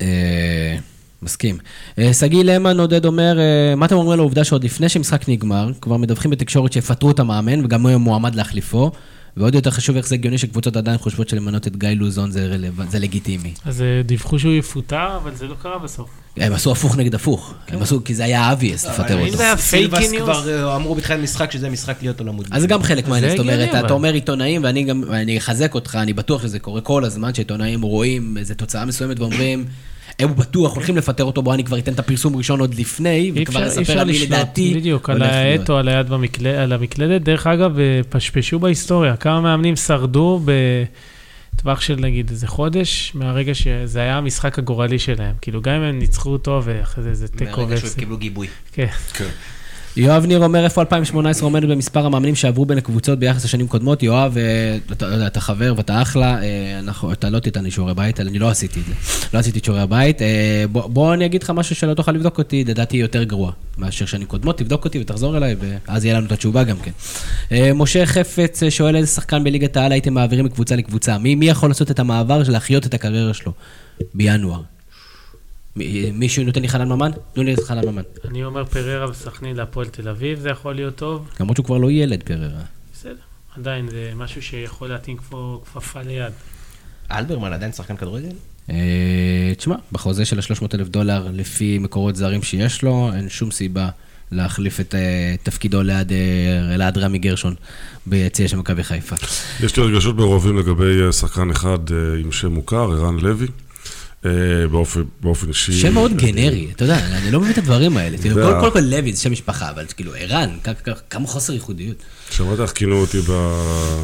אה, מסכים. אה, שגיא למן עודד אומר, אה, מה אתם אומרים על העובדה שעוד לפני שמשחק נגמר, כבר מדווחים בתקשורת שיפטרו את המאמן וגם הוא יהיה מועמד להחליפו, ועוד יותר חשוב איך זה הגיוני שקבוצות עדיין חושבות שלמנות את גיא לוזון זה, רלו... זה לגיטימי. אז אה, דיווחו שהוא יפוטר, אבל זה לא קרה בסוף. הם עשו הפוך נגד הפוך, הם עשו, כי זה היה obvious לפטר אותו. זה היה פייק סילבס ניוז? כבר אה, אמרו בתחילת משחק שזה משחק להיות או למות. אז זה גם חלק זה מהעניין, זאת אומרת. אתה אומר עיתונאים, ואני גם, אני אחזק אותך, אני בטוח שזה קורה כל הזמן, שעיתונאים רואים איזו תוצאה מסוימת ואומרים, הם בטוח הולכים לפטר אותו, בוא אני כבר אתן את הפרסום ראשון עוד לפני, וכבר אפשר על מי לדעתי בדיוק, על. העט או על היד במקל- על המקלדת. דרך אגב, אה, פשפשו בהיסטוריה, כמה מאמנים שרדו בטווח של נגיד איזה חודש, מהרגע שזה היה המשחק הגורלי שלהם. כאילו, גם אם הם ניצחו אותו ואחרי זה איזה תיקו מהרגע שהם. קיבלו גיבוי. כן. יואב ניר אומר, איפה 2018 עומדת במספר המאמנים שעברו בין הקבוצות ביחס לשנים קודמות? יואב, אה, אתה, אתה, אתה חבר ואתה אחלה, אה, אנחנו, אתה לא תיתן לי שיעורי בית, אני לא עשיתי את זה. לא עשיתי את שיעורי הבית. אה, בוא, בוא אני אגיד לך משהו שלא תוכל לבדוק אותי, לדעתי יותר גרוע מאשר שנים קודמות, תבדוק אותי ותחזור אליי, ואז יהיה לנו את התשובה גם כן. משה חפץ שואל איזה שחקן בליגת העל הייתם מעבירים מקבוצה לקבוצה. מי, מי יכול לעשות את המעבר של להחיות את הקריירה שלו בינואר? מי- מישהו נותן לי חנן ממן? תנו לי את חנן ממן. אני אומר פררה וסכנין להפועל תל אביב, זה יכול להיות טוב. למרות שהוא כבר לא ילד פררה. בסדר, עדיין זה משהו שיכול להתאים כמו כפפה ליד. אלברמן עדיין שחקן כדורגל? אה, תשמע, בחוזה של ה-300 אלף דולר, לפי מקורות זרים שיש לו, אין שום סיבה להחליף את אה, תפקידו ליד אה, אלעד רמי גרשון ביציע של מכבי חיפה. יש לי רגשות מעורבים לגבי אה, שחקן אחד אה, עם שם מוכר, ערן לוי. אה, באופן, באופן אישי. שם מאוד גנרי, אתה יודע, אני לא מבין את הדברים האלה. כאילו, יודע. קודם כל לוי זה שם משפחה, אבל כאילו, ערן, כמה חוסר ייחודיות. שמעת איך כינו אותי ב...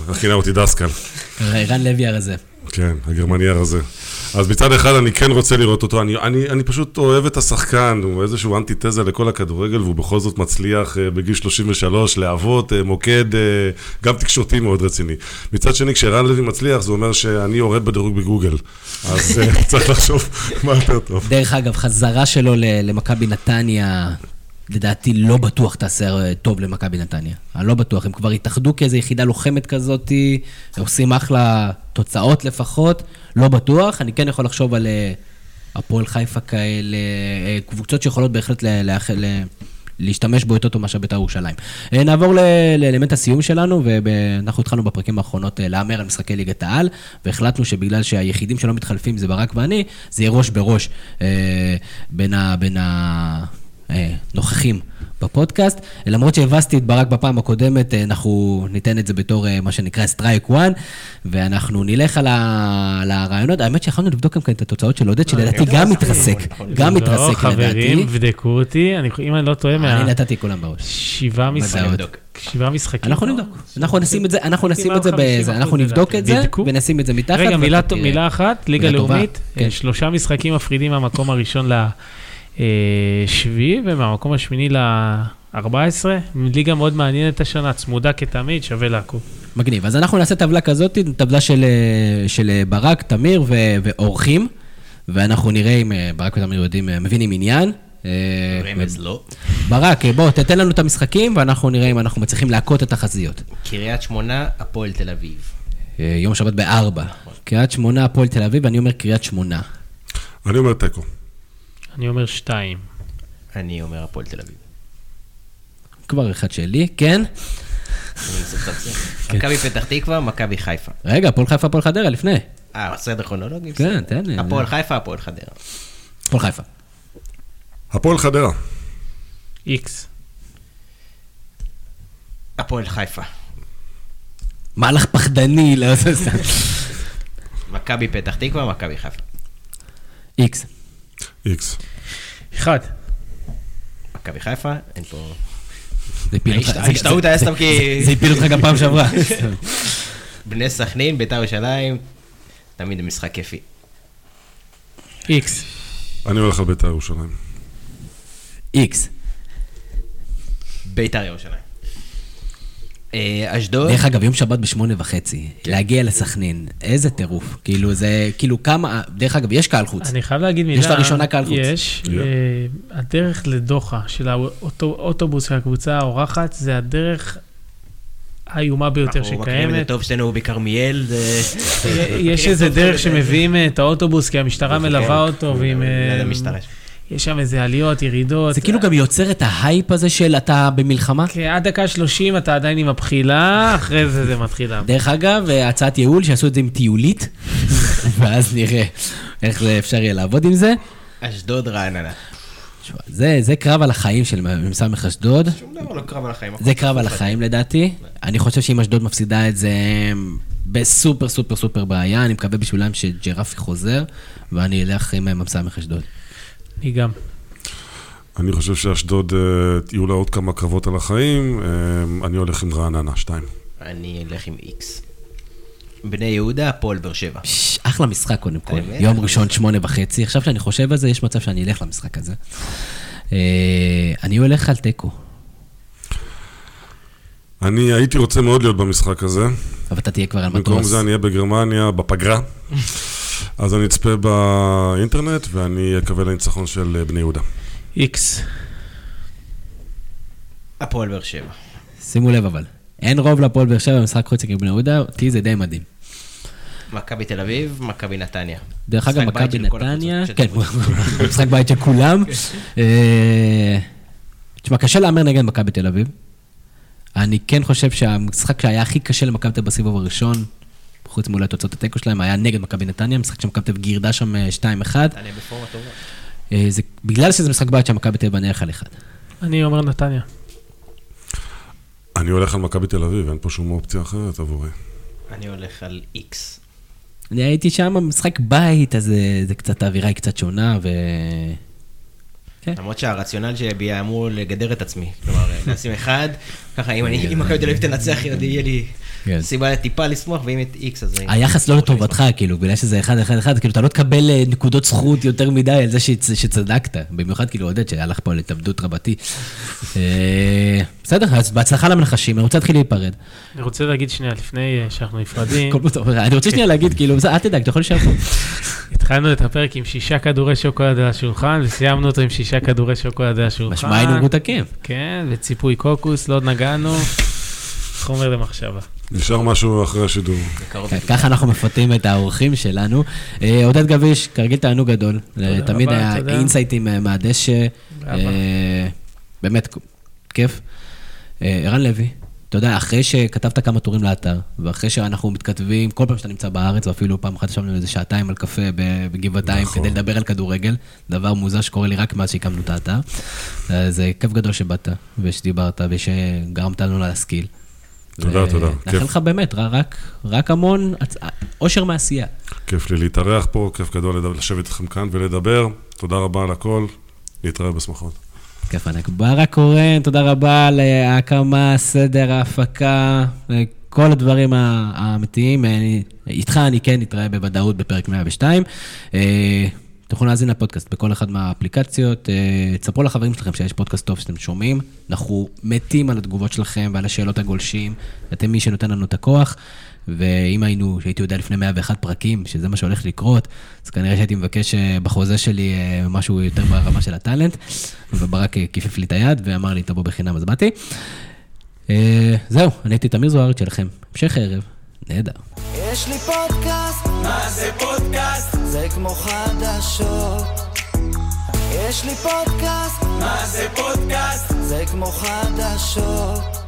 איך כינה אותי דסקל. ערן לוי הרזה. כן, הגרמני הרזה. אז מצד אחד אני כן רוצה לראות אותו, אני, אני, אני פשוט אוהב את השחקן, הוא איזשהו אנטיתזה לכל הכדורגל, והוא בכל זאת מצליח אה, בגיל 33 להוות אה, מוקד, אה, גם תקשורתי מאוד רציני. מצד שני, כשערן לוי מצליח, זה אומר שאני יורד בדירוג בגוגל. אז צריך לחשוב מה יותר טוב. דרך אגב, חזרה שלו למכבי נתניה, לדעתי לא בטוח תעשה אה, טוב למכבי נתניה. אני לא בטוח, הם כבר התאחדו כאיזו יחידה לוחמת כזאת, עושים אחלה תוצאות לפחות, לא בטוח. אני כן יכול לחשוב על אה, הפועל חיפה כאלה, אה, קבוצות שיכולות בהחלט ל- לאח- ל- להשתמש בו יותר טוב מאשר בית"ר ירושלים. נעבור לאלמנט הסיום שלנו, ואנחנו התחלנו בפרקים האחרונות להמר על משחקי ליגת העל, והחלטנו שבגלל שהיחידים שלא מתחלפים זה ברק ואני, זה יהיה ראש בראש אה, בין ה... בין ה... אה, נוכחים בפודקאסט. למרות שהבסתי את ברק בפעם הקודמת, אה, אנחנו ניתן את זה בתור אה, מה שנקרא strike 1, ואנחנו נלך על ה- על הרעיונות. האמת שיכולנו לבדוק גם כן את התוצאות של עודד, שלדעתי גם מתרסק, גם לא, מתרסק חברים, לדעתי. תבדקו אותי, אני- אם אני לא טועה, מה- אני נתתי כולם בראש. שבעה משחקים. שבעה משחקים. אנחנו נבדוק, אנחנו נשים את זה, אנחנו נשים את זה 50% בזה, אנחנו נבדוק את זה, בדקו. ונשים את זה מתחת. רגע, מילה, אחת, ליגה לאומית, כן. שלושה משחקים מפרידים מהמקום הראשון לשביעי, ומהמקום השמיני ל-14. ליגה מאוד מעניינת השנה, צמודה כתמיד, שווה לעקוב. מגניב. אז אנחנו נעשה טבלה כזאת, טבלה של, אה, של אה, ברק, תמיר ו- ואורחים, ואנחנו נראה אם אה, ברק ותמיר יודעים, אה, מבינים עניין. אה, רמז לא. ברק, אה, בוא, תתן לנו את המשחקים, ואנחנו נראה אם אנחנו מצליחים להכות את התחזיות. קריית שמונה, הפועל תל אביב. אה, יום שבת בארבע. קריית שמונה, הפועל תל אביב, ואני אומר קריית שמונה. אני אומר תיקו. אני אומר שתיים. אני אומר הפועל תל אביב. כבר אחד שלי, כן? זה. מכבי פתח תקווה, מכבי חיפה. רגע, הפועל חיפה, הפועל חדרה, לפני. אה, סדר כרונולוגי? כן, תן לי. הפועל חיפה, הפועל חדרה. הפועל חיפה. הפועל חדרה. איקס. הפועל חיפה. מהלך פחדני, לא זה סתם. מכבי פתח תקווה, מכבי חיפה. איקס. איקס. אחד. מכבי חיפה, אין פה... ההשתאות היה סתם כי- זה הפיל אותך גם פעם שעברה. בני סכנין, ביתר ירושלים, תמיד משחק כיפי. איקס. אני הולך על בית"ר ירושלים. איקס. ביתר ירושלים. אה, אשדוד, דרך אגב, יום שבת בשמונה וחצי, להגיע לסכנין, איזה טירוף. כאילו זה, כאילו כמה, דרך אגב, יש קהל חוץ. אני חייב להגיד מילה. יש לראשונה קהל חוץ. יש. Yeah. אה, הדרך לדוחה של האוטובוס של הקבוצה האורחת, זה הדרך האיומה ביותר אנחנו מכירים את זה שקיימת. טוב שנינו בכרמיאל, זה... יש איזה דרך שמביאים אה, את האוטובוס, כי המשטרה מלווה אותו, ועם... אה. יש שם איזה עליות, ירידות. זה כאילו גם יוצר את ההייפ הזה של אתה במלחמה. כן, עד דקה 30 אתה עדיין עם הבחילה, אחרי זה זה מתחיל לעבוד. דרך אגב, הצעת ייעול, שיעשו את זה עם טיולית, ואז נראה איך זה אפשר יהיה לעבוד עם זה. אשדוד רעננה. זה, זה קרב על החיים של מ"ס אשדוד. שום דבר לא קרב על החיים. זה קרב על החיים לדעתי. אני חושב שאם אשדוד מפסידה את זה בסופר סופר סופר בעיה, אני מקווה בשבילם שג'רפי חוזר, ואני אלך עם מ"ס אשדוד. אני גם. אני חושב שאשדוד, אה, יהיו לה עוד כמה קרבות על החיים. אה, אני הולך עם רעננה, שתיים. אני אלך עם איקס. בני יהודה, הפועל באר שבע. אחלה משחק קודם כל. יום ראשון שמונה וחצי. עכשיו שאני חושב על זה, יש מצב שאני אלך למשחק הזה. אה, אני הולך על תיקו, אני הייתי רוצה מאוד להיות במשחק הזה. אבל אתה תהיה כבר על במקום מטוס. זה אני אהיה בגרמניה, בפגרה. אז אני אצפה באינטרנט ואני אקווה לניצחון של אה, בני יהודה. איקס. הפועל באר שבע. שימו לב אבל, אין רוב לפועל באר שבע במשחק חוץ נגד בני יהודה, אותי זה די מדהים. מכבי תל אביב, מכבי נתניה. דרך אגב, מכבי נתניה, כן, משחק בית של כולם. אה, תשמע, קשה להמר נגד מכבי תל אביב. אני כן חושב שהמשחק שהיה הכי קשה למכבי תל אביב בסיבוב הראשון, חוץ מאולי תוצאות התיקו שלהם, היה נגד מכבי נתניה, משחק שמכבי תל גירדה שם אה, 2-1. נתניה בפורמה טובה. אה, זה בגלל שזה משחק בית שמכבי תל אביב על אחד. אני אומר נתניה. אני הולך על מכבי תל אביב, אין פה שום אופציה אחרת עבורי. אני הולך על איקס. אני הייתי שם במשחק בית, אז אה, זה קצת, האווירה היא קצת שונה, ו... כן. למרות שהרציונל שלי היה אמור לגדר את עצמי. כלומר, לשים אחד, ככה אם מכבי תל אביב תנצח, יהיה לי כן. סיבה טיפה לשמוח, ואם את איקס, אז... היחס לא לטובתך, כאילו, בגלל שזה אחד, אחד, אחד, כאילו, אתה לא תקבל אה, נקודות זכות יותר מדי על זה שצ- שצדקת. במיוחד, כאילו, עודד, שהלך פה על התאבדות רבתי. אה, בסדר, אז בהצלחה למנחשים, אני רוצה להתחיל להיפרד. אני רוצה להגיד שנייה, לפני אה, שאנחנו נפרדים, אני רוצה שנייה להגיד, כאילו, אל תדאג, אתה יכול להישאר פה. התחלנו את הפרק עם שישה כדורי שוקולד על השולחן, וסיימנו אותו עם שישה כדורי שוקולד על השולחן. משמע היינו מרותקים. כן, וציפוי קוקוס, לא נגענו. חומר למחשבה. נשאר משהו אחרי השידור. ככה אנחנו מפתים את האורחים שלנו. אה, עודד גביש, כרגיל תענוג גדול. אה, תמיד היה. אינסייטים אה, מהדשא. באמת, כיף. ערן לוי, אתה יודע, אחרי שכתבת כמה טורים לאתר, ואחרי שאנחנו מתכתבים, כל פעם שאתה נמצא בארץ, ואפילו פעם אחת ישבנו איזה שעתיים על קפה בגבעתיים, נכון. כדי לדבר על כדורגל, דבר מוזר שקורה לי רק מאז שהקמנו את האתר. זה כיף גדול שבאת, ושדיברת, ושגרמת לנו להשכיל. תודה, ו- תודה. נאחל. לך באמת, רק, רק המון אושר מעשייה. כיף לי להתארח פה, כיף גדול לשבת איתכם כאן ולדבר. תודה רבה על הכל, נתראה בשמחות. כיף ענק. ברק קורן, תודה רבה על אה, ההקמה, סדר ההפקה, אה, כל הדברים האמיתיים. אה, איתך אני כן אתראה בוודאות בפרק 102. אתם יכולים להאזין לפודקאסט בכל אחת מהאפליקציות. אה, תספרו לחברים שלכם שיש פודקאסט טוב שאתם שומעים. אנחנו מתים על התגובות שלכם ועל השאלות הגולשים. אתם מי שנותן לנו את הכוח. ואם היינו, הייתי יודע לפני 101 פרקים, שזה מה שהולך לקרות, אז כנראה שהייתי מבקש אה, בחוזה שלי אה, משהו יותר ברמה של הטאלנט. וברק כיפף לי את היד ואמר לי, תבוא בחינם, אז באתי. זהו, אני הייתי תמיר זוארץ שלכם. המשך הערב, נהדר. יש לי פודקאסט, מה זה פודקאסט? זה כמו חדשות. יש לי פודקאסט, מה זה פודקאסט? זה כמו חדשות.